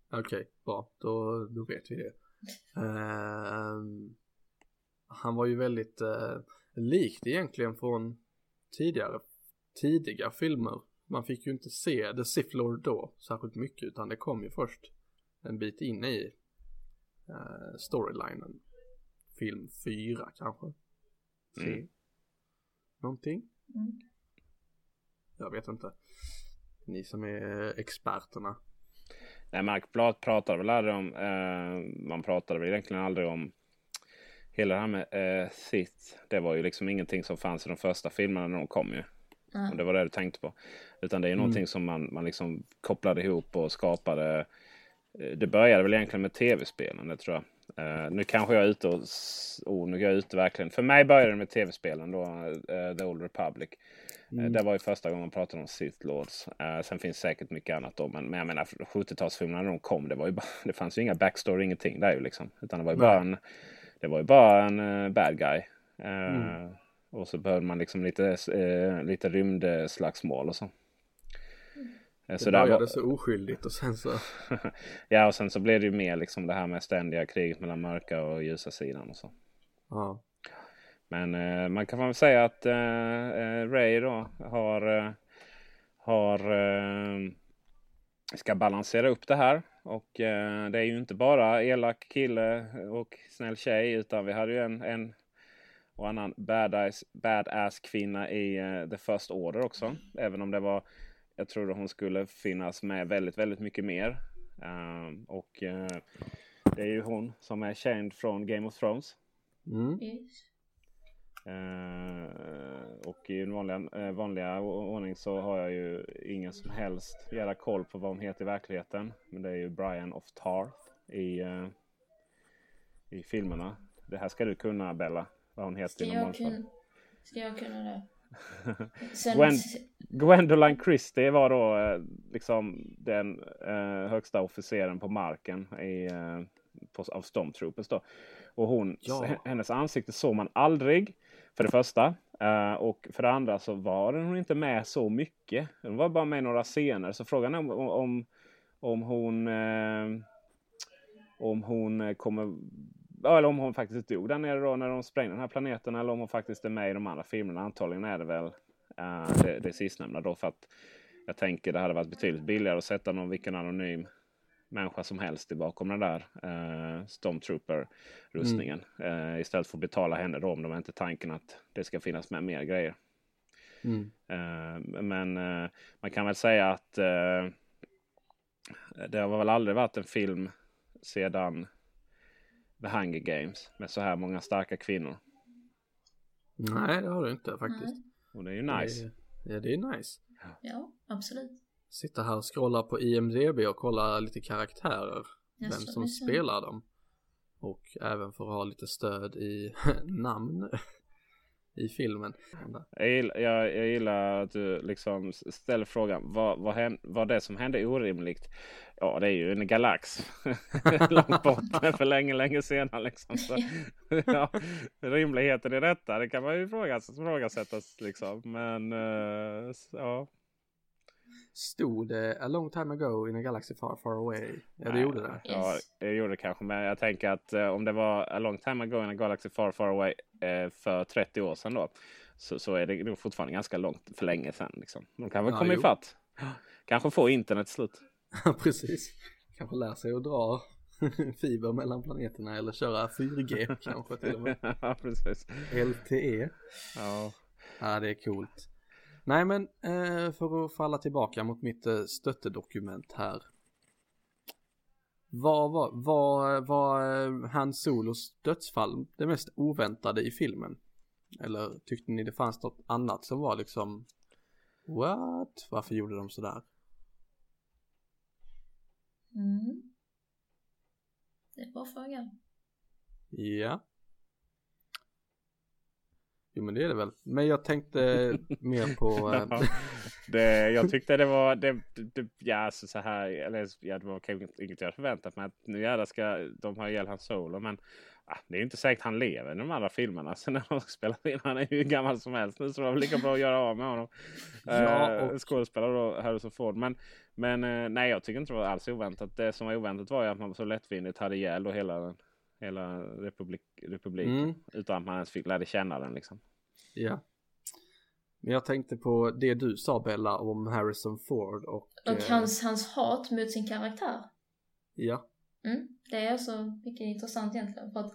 Okej, bra. Då, då vet vi det. Ehm, han var ju väldigt uh, likt egentligen från tidigare, tidiga filmer. Man fick ju inte se The Sith Lord då särskilt mycket utan det kom ju först en bit in i uh, storylinen. Film 4 kanske. Se. Mm. Någonting? Mm. Jag vet inte. Ni som är experterna. Nej, Mark Blad pratade väl aldrig om, eh, man pratade väl egentligen aldrig om hela det här med eh, Sith. Det var ju liksom ingenting som fanns i de första filmerna när de kom ju. Ja. Om det var det du tänkte på. Utan det är ju Mm. någonting som man, man liksom kopplade ihop och skapade. Eh, Det började väl egentligen med tv-spelen, det tror jag. Eh, nu kanske jag är ute och... Oh, nu är jag ute verkligen. För mig började det med tv-spelen då, eh, The Old Republic. Mm. Eh, Det var ju första gången man pratade om Sith Lords. Sen finns säkert mycket annat då. Men, men jag menar 70-talsfilmerna när de kom. Det, var ju bara, det fanns ju inga backstory, ingenting där ju liksom. Utan det var ju bara en, det var ju bara en bad guy. Mm. Och så behövde man liksom lite, lite rymdslagsmål och så. Eh, Det där började var- så oskyldigt och sen så ja, och sen så blev det ju mer liksom det här med ständiga kriget mellan mörka och ljusa sidan och så. Ja. Men eh, man kan väl säga att eh, eh, Ray då har, eh, har eh, ska balansera upp det här. Och det är ju inte bara elak kille och snäll tjej utan vi hade ju en, en och annan badass, badass kvinna i The First Order också. Även om det var, jag trodde hon skulle finnas med väldigt, väldigt mycket mer. Eh, och eh, det är ju hon som är känd från Game of Thrones. Mm. Yes. Eh, och i den vanliga, eh, vanliga ordning så har jag ju ingen som helst jävla koll på vad hon heter i verkligheten. Men det är ju Brian of Tarth i, i filmerna. Det här ska du kunna Bella. Vad hon heter Ska i jag, kunna, ska jag kunna det? Sen, Gwen, Gwendoline Christie var då eh, liksom den eh, högsta officeren på marken i, eh, på, av Stormtroopers. Då. Och hon, Ja. hennes ansikte såg man aldrig. För det första. Eh, och för det andra så var hon inte med så mycket. Hon var bara med i några scener. Så frågan är om, om, om hon eh, om hon eh, kommer eller om hon faktiskt dog där nere då när de sprängde den här planeten. Eller om hon faktiskt är med i de andra filmerna. Antagligen är det väl eh, det, det sistnämnda då. För att jag tänker det hade varit betydligt billigare att sätta någon vilken anonym människa som helst bakom den där eh, Stormtrooper-rustningen. Eh, istället för att betala henne då om de inte tanken att det ska finnas med mer grejer. Mm. Eh, men man kan väl säga att det har väl aldrig varit en film sedan The Hunger Games med så här många starka kvinnor. Nej, det har du inte faktiskt. Och det är ju nice. Det är, ja, det är nice. Ja, absolut. Sitta här och scrolla på IMDB och kolla lite karaktärer. Jaså, vem som spelar dem. Och även för att ha lite stöd i namn i filmen. Jag gillar, jag, jag gillar att du liksom ställer frågan vad, vad, hän, vad det som hände orimligt? Ja, det är ju en galax långt bort för länge, länge sedan. Liksom. Så, ja, rimligheten i detta, det kan man ju ifrågasättas. Liksom. Men uh, ja. Stod det A long time ago in a galaxy far far away? Ja, det Nej, gjorde det. Ja, det gjorde det kanske. Men jag tänker att uh, om det var A long time ago in a galaxy far far away uh, för 30 år sedan då. Så, så är det nog fortfarande ganska långt för länge sedan. Liksom. De kan väl ja, komma ifatt. Kanske få internet slut. Ja, precis. Kanske lär sig att dra fiber mellan planeterna eller köra 4G kanske till och med. ja, precis. LTE. Ja. Ja, det är coolt. Nej, men eh, för att falla tillbaka mot mitt eh, stöttedokument här. Vad var, var, var eh, Hans Solos dödsfall det mest oväntade i filmen? Eller tyckte ni det fanns något annat som var liksom What? Varför gjorde de sådär? Mm. Det var frågan. Ja. Jo men det är det väl. Men jag tänkte mer på... Äh... det, jag tyckte det var, det, det, ja alltså så här, eller ja, det var kanske inget jag förväntat mig. Att nu jävlar ska de ha ihjäl hans solo. Men ah, det är inte säkert han lever i de andra filmerna. Så när de spelar in, han är ju hur gammal som helst nu. Så det var lika bra att göra av med honom. ja, eh, och... Skådespelare då, Harrison Ford. Men, men eh, nej, jag tycker inte det var alls oväntat. Det som var oväntat var ju att man så lättvindigt hade ihjäl då hela hela republik, republiken. Mm. Utan att man ens fick lära känna den liksom. Ja. Men jag tänkte på det du sa Bella om Harrison Ford och... Och eh... hans, hans hat mot sin karaktär. Ja. Mm, det är alltså mycket intressant egentligen för att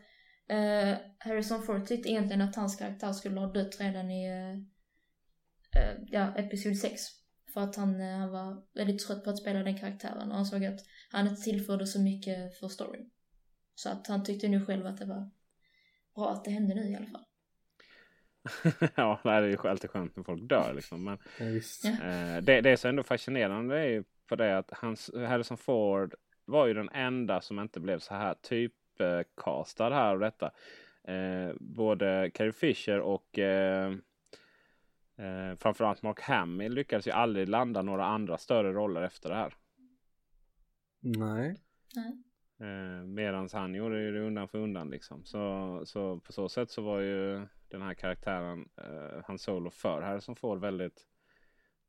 eh, Harrison Ford tyckte egentligen att hans karaktär skulle ha dött redan i eh, eh ja, episod 6. För att han, eh, han var väldigt trött på att spela den karaktären och han såg att han inte tillförde så mycket för storyn. Så att han tyckte nu själv att det var bra att det hände nu i alla fall. ja, det är ju alltid skönt när folk dör liksom. Men, ja, eh, det, det som ändå fascinerande är ju på det att hans, Harrison Ford var ju den enda som inte blev så här typcastad här och detta. Eh, både Carrie Fisher och eh, eh, framförallt Mark Hamill lyckades ju aldrig landa några andra större roller efter det här. Nej. Nej. Eh, Medan han gjorde det undan för undan liksom. Så, så på så sätt så var ju den här karaktären, eh, Han Solo för Harrison Ford väldigt,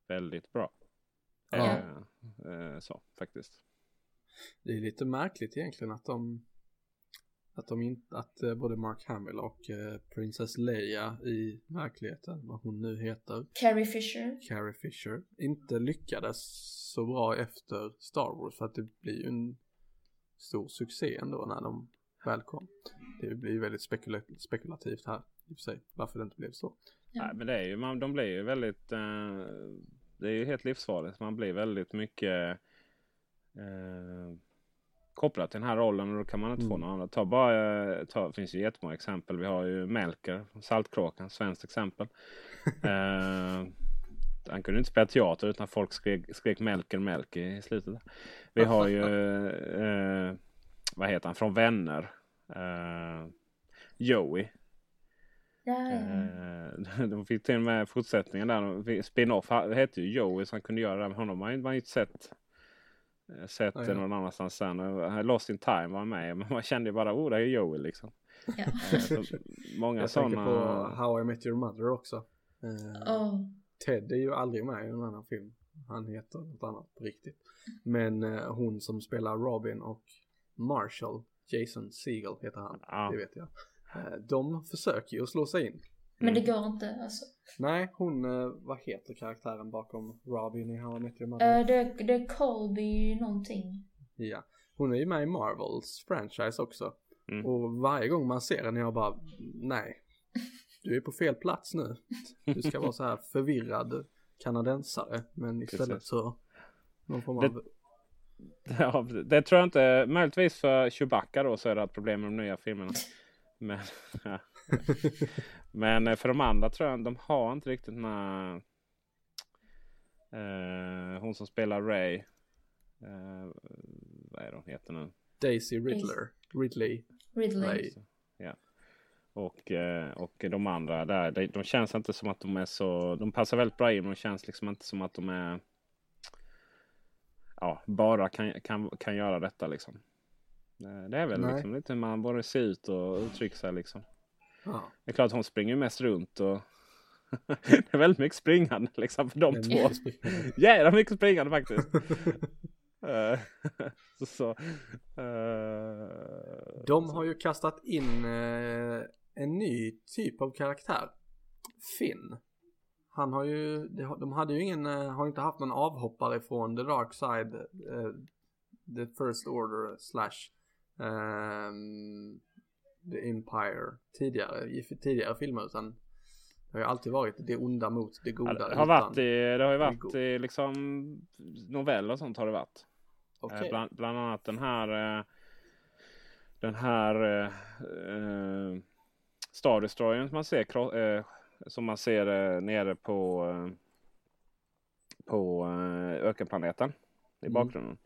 väldigt bra. Ja. Eh, eh, så faktiskt. Det är lite märkligt egentligen att de att de inte, att eh, både Mark Hamill och eh, Princess Leia i verkligheten, vad hon nu heter. Carrie Fisher. Carrie Fisher. Inte lyckades så bra efter Star Wars för att det blir ju en stor succé ändå när de väl kom. Det blir väldigt spekula spekulativt här i och för sig varför det inte blev så. Ja. Nej, men det är ju, man, de blir ju väldigt, eh, det är ju helt livsfarligt. Man blir väldigt mycket eh, kopplat till den här rollen och då kan man inte mm. få någon annan. Ta bara, ta, det finns ju jättemånga exempel. Vi har ju Melker, Saltkråkan, svenskt exempel. eh, han kunde inte spela teater utan folk skrek, skrek Melker Melker i slutet. Vi har ju, eh, vad heter han, från Vänner. Eh, Joey. Eh, de fick till och med fortsättningen där. Spin-off hette ju Joey så han kunde göra det. Men honom har man ju inte sett. Eh, sett ja, ja. någon annanstans sen. Lost in time var med. Men man kände ju bara, oh det är Joey liksom. Ja. Eh, många sådana. Jag tänker på How I Met Your Mother också. Oh. Ted är ju aldrig med i en annan film. Han heter något annat på riktigt. Men eh, hon som spelar Robin och Marshall, Jason Segel heter han, ja. det vet jag. Eh, de försöker ju att slå sig in. Men det går inte alltså? Nej, hon, eh, vad heter karaktären bakom Robin i How I Met Your Mother? Uh, det, det är Colby någonting. Ja, hon är ju med i Marvels franchise också. Mm. Och varje gång man ser henne jag bara, nej, du är på fel plats nu. Du ska vara så här förvirrad kanadensare. Men istället Precis. så någon form av... Det, ja, det tror jag inte. Möjligtvis för Chewbacca då så är det ett problem med de nya filmerna. Men, ja. Men eh, för de andra tror jag de har inte riktigt den här... Eh, hon som spelar Ray. Eh, vad är det hon heter nu? Daisy Riddler. Ridley. Ridley. Ray. Och, eh, och de andra där, de, de känns inte som att de är så... De passar väldigt bra in men de känns liksom inte som att de är... Ja, bara kan, kan, kan göra detta liksom. Eh, Det är väl liksom lite hur man borde se ut och uttrycka sig liksom. Ja. Det är klart hon springer mest runt och det är väldigt mycket springande liksom för de två. Jävla mycket springande faktiskt. Eh, så, så, eh, De har ju kastat in eh, en ny typ av karaktär. Finn. Han har ju, de hade ju ingen, eh, har inte haft någon avhoppare från the dark side, eh, the first order slash ehm, the empire tidigare, i tidigare filmer utan det har ju alltid varit det onda mot det Ja, goda. det, har varit i, det har ju varit i liksom noveller och sånt har det varit. Eh, Bland, bland annat den här Den här Star Destroyern som man ser, eh, som man ser eh, nere på eh, på eh, ökenplaneten i Mm. bakgrunden.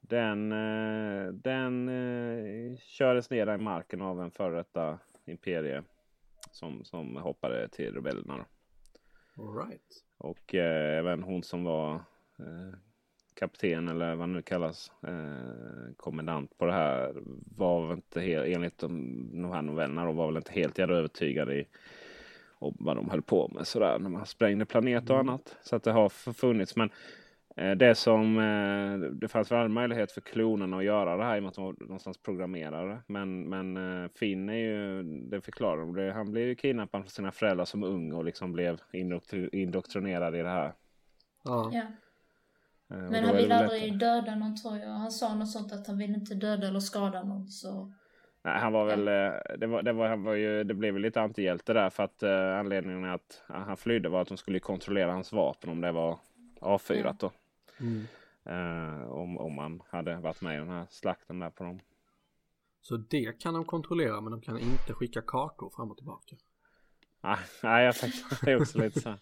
Den, eh, den eh, kördes ner i marken av en före detta imperie som, som hoppade till rebellerna. All right. Och eh, även hon som var kapten eller vad nu kallas, eh, kommendant på det här var väl inte helt, enligt de, de här novellerna då, var väl inte helt jävla övertygad i om vad de höll på med sådär när man sprängde planet och annat. Så att det har funnits. Men eh, det som eh, det fanns väl möjlighet för klonerna att göra det här i och med att de var någonstans programmerade. Men, men eh, Finn är ju, det förklarar de, det, han blev ju kidnappad från sina föräldrar som ung och liksom blev indoktri- indoktrinerad i det här. Ja. Ja. Eh, Men han ville aldrig döda någon tror jag. Han sa något sånt att han ville inte döda eller skada någon så. Nej, han var väl, eh, det, var, det, var, han var ju, det blev väl lite antihjälte där för att eh, anledningen att han flydde var att de skulle kontrollera hans vapen om det var avfyrat då. Mm. Eh, om, om man hade varit med i den här slakten där på dem. Så det kan de kontrollera men de kan inte skicka kartor fram och tillbaka. Nej, nej, jag tänkte det är också lite så här.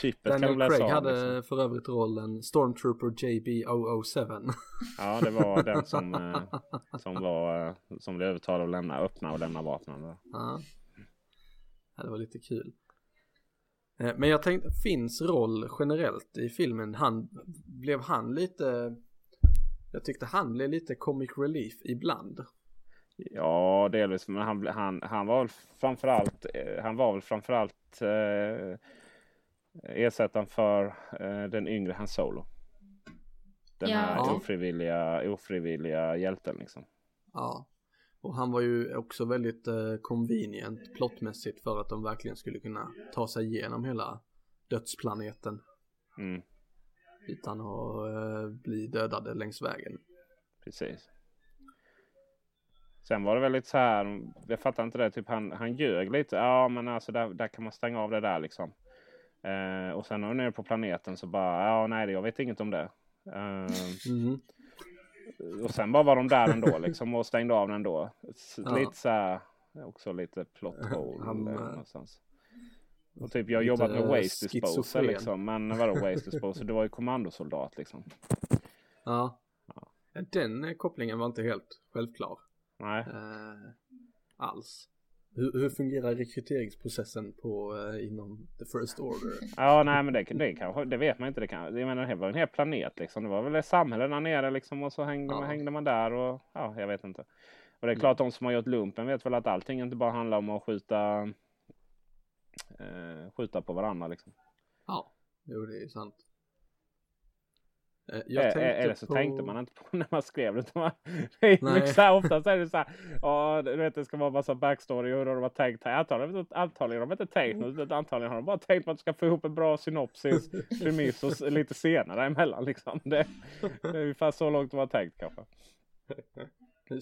Chippet kan de läsa Craig av. hade Liksom. för övrigt rollen Stormtrooper JB007. Ja, det var den som, eh, som var eh, som blev övertalad att lämna, öppna och lämna vapnen. Ja, det var lite kul. Eh, Men jag tänkte, Finns roll generellt i filmen, han, blev han lite, jag tyckte han blev lite comic relief ibland. Ja, delvis. Men han, han, han var väl framförallt, eh, han var väl framförallt eh, ersättaren för eh, den yngre Han Solo. Den Ja. här ofrivilliga, ofrivilliga hjälten liksom. Ja. Och han var ju också väldigt eh, convenient plottmässigt för att de verkligen skulle kunna ta sig igenom hela dödsplaneten Mm, utan att eh, bli dödade längs vägen. precis. Sen var det väl lite så här, jag fattar inte det, typ han, han ljög lite. Ja men alltså där, där kan man stänga av det där liksom. Eh, och sen när han är på planeten så bara, ja nej jag vet inget om det. Eh, Mhm. Och sen bara var de där ändå liksom och stängde av den då. Ja. Lite så här, också lite plot hole Han, där eh, någonstans. Och typ jag har jobbat med eh, waste disposal schizofren. liksom. Men vadå waste disposal? Det var ju kommandosoldat liksom. Ja. Den eh, kopplingen var inte helt självklar. Nej. eh, alls. Hur, hur fungerar rekryteringsprocessen på eh, inom the first order? Ja nej men det, det, kanske, det vet man inte. Det, kan, jag menar, det var en hel planet liksom. Det var väl ett samhälle där nere liksom. Och så hängde, Ja. man, hängde man där och ja, jag vet inte. Och det är klart de som har gjort lumpen vet väl att allting inte bara handlar om att skjuta eh, skjuta på varandra liksom. Ja, jo det är sant. Eh, jag Eh, tänkte Eller så på... tänkte man inte på när man skrev det. man- Det oftast är det så här. Ja, du vet det ska vara massa backstory hur de har tänkt här. Antagligen, antagligen har de inte tänkt något. Antagligen har de bara tänkt på att de ska få ihop en bra synopsis, premiss och lite senare emellan liksom. Det, det är ungefär så långt de har tänkt kanske.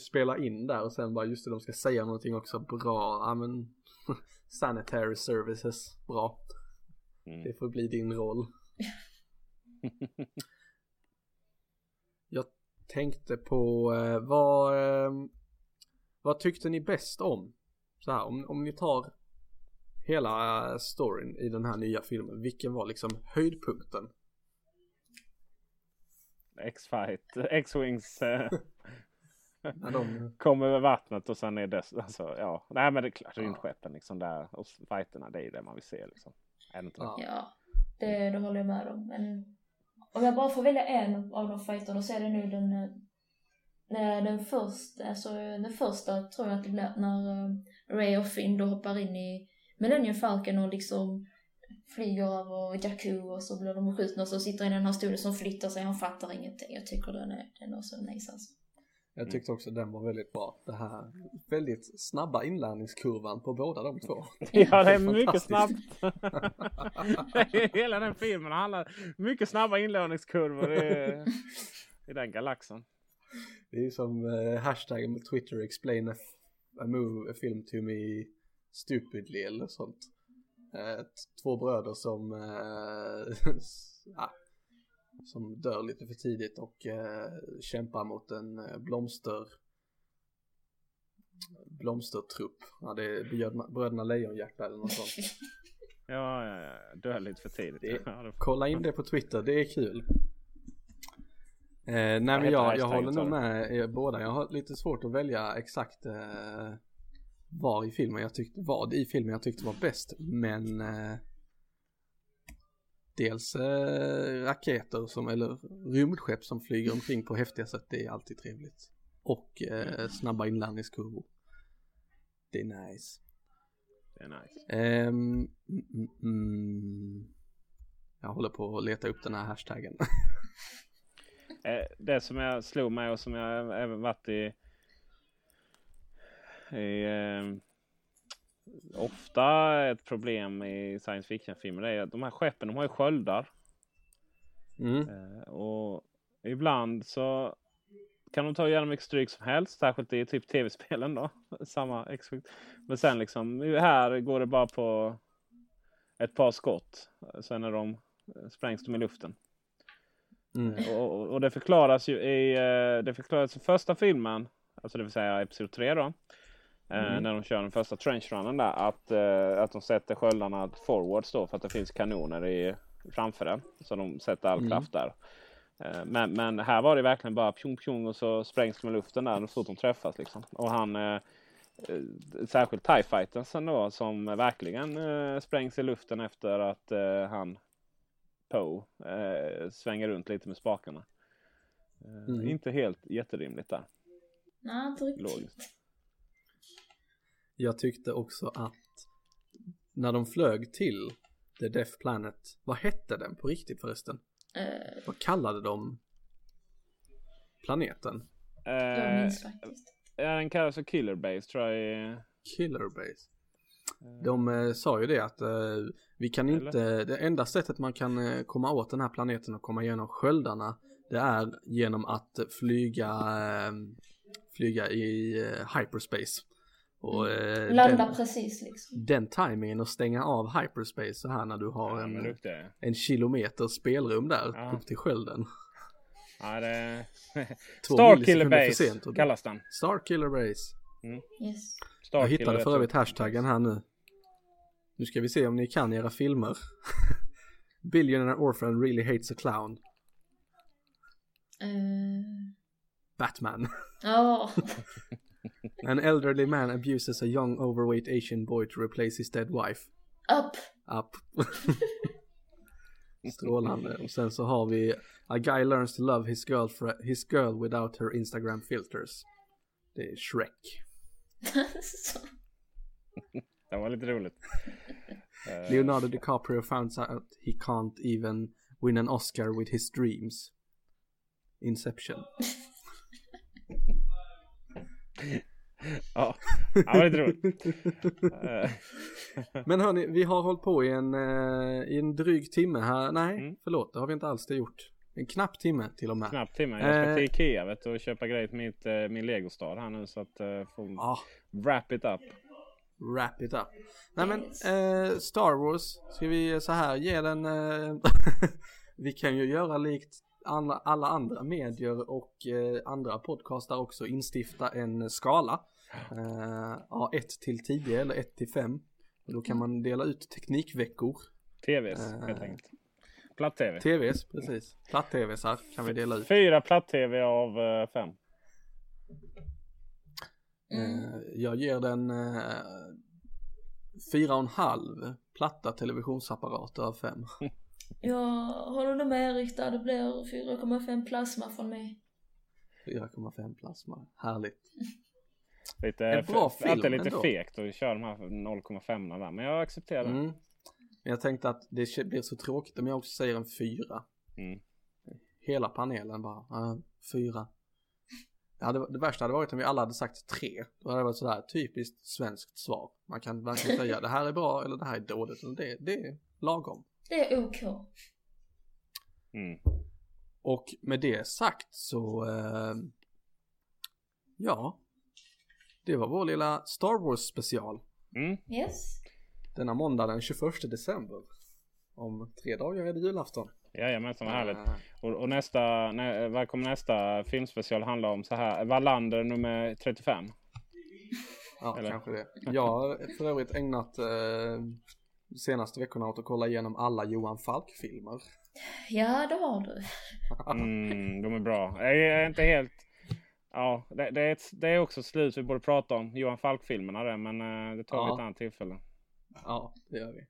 Spela in där och sen bara just det, de ska säga någonting också bra. Ja men sanitary services, bra. Mm. Det får bli din roll. Tänkte på eh, vad, eh, vad tyckte ni bäst om? Så här, om, om ni tar hela eh, storyn i den här nya filmen, vilken var liksom höjdpunkten? X-Fight, X-Wings. Eh, de... Kommer över vattnet och sen är det alltså, ja. Nej men det är klart rymdskeppen liksom där och fighterna det är det man vill se liksom. Är det inte det? Ja. Ja, det, det håller jag med om. Men om jag bara får välja en av de fighterna så är det nu den, eh, den första, alltså den första tror jag att det blir när eh, Ray och Finn då hoppar in i Millennium Falcon och liksom flyger över Jakku och så blir de skjutna och så sitter han i den här stolen som flyttar sig, han fattar ingenting. Jag tycker den är, den är så nice alltså. Jag tyckte också den var väldigt bra. Det här väldigt snabba inlärningskurvan på båda de två. Ja, det är mycket snabbt. Hela den filmen handlar mycket snabba inlärningskurvor i, i den galaxen. Det är som eh, hashtaggen med Twitter explain a, a, move, a film to me stupidly eller sånt. Eh, två bröder som, eh, ja, som dör lite för tidigt och eh, kämpar mot en eh, blomster blomstertrupp. Ja, det är bröderna, bröderna Lejonhjärta eller något sånt. Ja, ja, ja. Dör lite för tidigt. Det- Ja, Kolla in det på Twitter, det är kul. Eh, nej men jag, jag håller nog med er båda. Jag har lite svårt att välja exakt eh, var i filmen jag tyckte, vad i filmen jag tyckte var bäst. Men eh, dels eh, raketer som, eller rymdskepp som flyger omkring på häftiga sätt, det är alltid trevligt. Och eh, snabba inlandningskurvor. Det är nice. det är nice. Ehm, mm, mm. Jag håller på att leta upp den här hashtaggen. Eh, Det som jag slog mig och som jag även varit i, i eh, ofta ett problem i science fiction-filmer är att de här skeppen de har ju sköldar. Mm. Eh, och ibland så kan de ta igenom mycket stryk som helst. Särskilt i typ tv-spelen då. Samma exakt. Men sen liksom här går det bara på ett par skott. Sen är de, sprängs de i luften. Mm. Och, och- och det förklaras ju i, eh, det förklaras i första filmen, alltså det vill säga episod 3 då. Eh, Mm. När de kör den första trenchrunnen där. Att, eh, att de sätter sköldarna forwards då för att det finns kanoner i, framför den. Så de sätter all Mm. kraft där. Eh, Men, men här var det verkligen bara pjong pjong och så sprängs de i luften där så fort de träffas. Liksom. Och han, särskilt TIE fightersen då som verkligen sprängs i luften efter att han Poe svänger runt lite med spakarna. Mm. Inte helt jätterimligt där. Nej, inte riktigt. Logiskt. Jag tyckte också att när de flög till The Death Planet, vad hette den på riktigt förresten? Eh, Vad kallade de planeten? jag Eh, minns faktiskt. ja, den kallas för Killer Base tror jag. Killer Base. De eh, sa ju det att eh, vi kan Eller? inte, det enda sättet man kan eh, komma åt den här planeten och komma igenom sköldarna det är genom att flyga, eh, flyga i eh, hyperspace. Och eh, Landa den, precis liksom. den timingen och stänga av hyperspace så här när du har Ja, en, en kilometer spelrum där Ja. upp till skölden. Ja, det... Två Star Killer millisekunder för Base sent och- kallas den. Star Killer Base. Yes. Star Jag hittade för övrigt hashtaggen här nu. Nu ska vi se om ni kan era filmer. Billionaire Orphan really hates a clown. Eh, Batman. Ja, An elderly man abuses a young overweight Asian boy to replace his dead wife. Up. Up. Strålande. Och sen så har vi A guy learns to love his girl, his girl without her Instagram filters. Det är Shrek. Så. Det var lite roligt. Leonardo DiCaprio finds out he can't even win an Oscar with his dreams. Inception. Ja, det var lite roligt. Men hörni, vi har hållit på i en, eh, i en dryg timme här. Nej, Mm. förlåt, det har vi inte alls det gjort. En knapp timme till och med. Knappt timme. Jag ska Eh. till Ikea vet du, och köpa grejer till mitt, eh, min legostad här nu så att uh, få Ah, wrap it up. wrap it up. Nej men, eh, Star Wars, ska vi så här ge den, eh, vi kan ju göra likt alla, alla andra medier och eh, andra podcastar också instifta en skala. Eh, ja, 1 till 10 eller 1 till 5. Då kan man dela ut teknikveckor. TVs Eh. helt enkelt. Platt-tv. TVs, precis. Platt-tvs här kan vi dela ut. Fyra platt-tv av eh, fem. Mm. Eh, jag ger den eh, fyra och en halv platta televisionsapparater av fem. Jag håller med Erik där, det blir 4,5 plasma från mig. 4,5 plasma, härligt. Lite, En bra f- alltid film lite ändå. fegt att köra de här 0,5 där. Men jag accepterar det. Mm. Men jag tänkte att det blir så tråkigt om jag också säger en fyra. Mm. Hela panelen bara, uh, fyra. Det, hade, det värsta hade varit om vi alla hade sagt tre. Då hade det varit sådär typiskt svenskt svar. Man kan varken säga det här är bra eller det här är dåligt. Det, det är lagom. Det är OK. Mm. Och med det sagt så, eh, ja. Det var vår lilla Star Wars special. Mm. Yes. Denna måndag den 21 december. Om tre dagar är det julafton. Jajamensan, vad härligt. Eh, Och, och nästa, nä, vad kommer nästa filmspecial handla om? Så här, Wallander nummer 35. Ja, Eller? kanske det. Jag har för övrigt ägnat eh, senaste veckorna åt att kolla igenom alla Johan Falk-filmer. Ja, det har du. Mm, de är bra. Jag är inte helt... Ja, det, det, är ett, det är också slut vi borde prata om. Johan Falk-filmerna det, men eh, det tar vi Ja. ett annat tillfälle. Ja, det gör vi.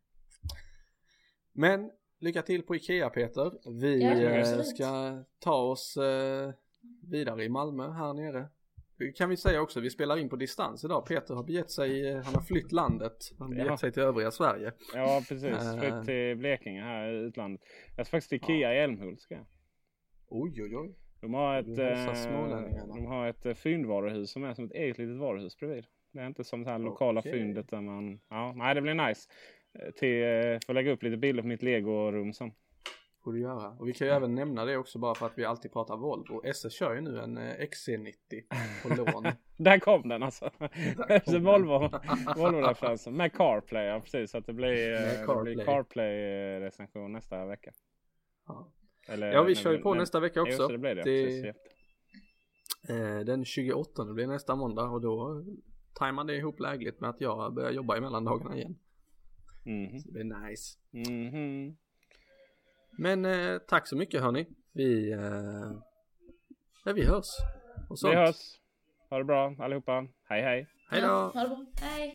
Men lycka till på Ikea Peter. Vi Ja, eh, ska ta oss eh, vidare i Malmö här nere. Det Kan vi säga också, vi spelar in på distans idag. Peter har begett sig, han har flytt landet. Han har begett Ja. sig till övriga Sverige. Ja, precis. Flytt till Blekinge här i utlandet. Jag ska faktiskt till Ikea i Älmhult. Ska jag. Oj, oj, oj. De har ett, hälsar eh, de har ett eh, fyndvaruhus som är som ett eget litet varuhus bredvid. Det är inte som det här lokala Okej. fyndet där man... Ja, nej, det blir nice. Eh, Till, eh, får lägga upp lite bilder på mitt legorum sen. Får du göra. Och vi kan ju även nämna det också bara för att vi alltid pratar Volvo. SS kör ju nu en eh, XC90 på lån. Där kom den alltså. kom. Volvo, Volvo-referensen. Med CarPlay, ja precis. Så att det blir, eh, Med det CarPlay. CarPlay-recension nästa vecka. Ja. Eller, Ja, vi kör ju på när- nästa vecka också. så det blir det. Det- Precis. Eh, den 28 blir nästa måndag och då tajmar det ihop lägligt med att jag börjar jobba i mellandagarna igen. Mhm. Så det blir nice. Mhm. Men eh, tack så mycket hörni. Vi, eh, ja, vi hörs. Och sånt. Vi hörs. Ha det bra allihopa. Hej hej. Hej då! Ja, ha det bra. Hej.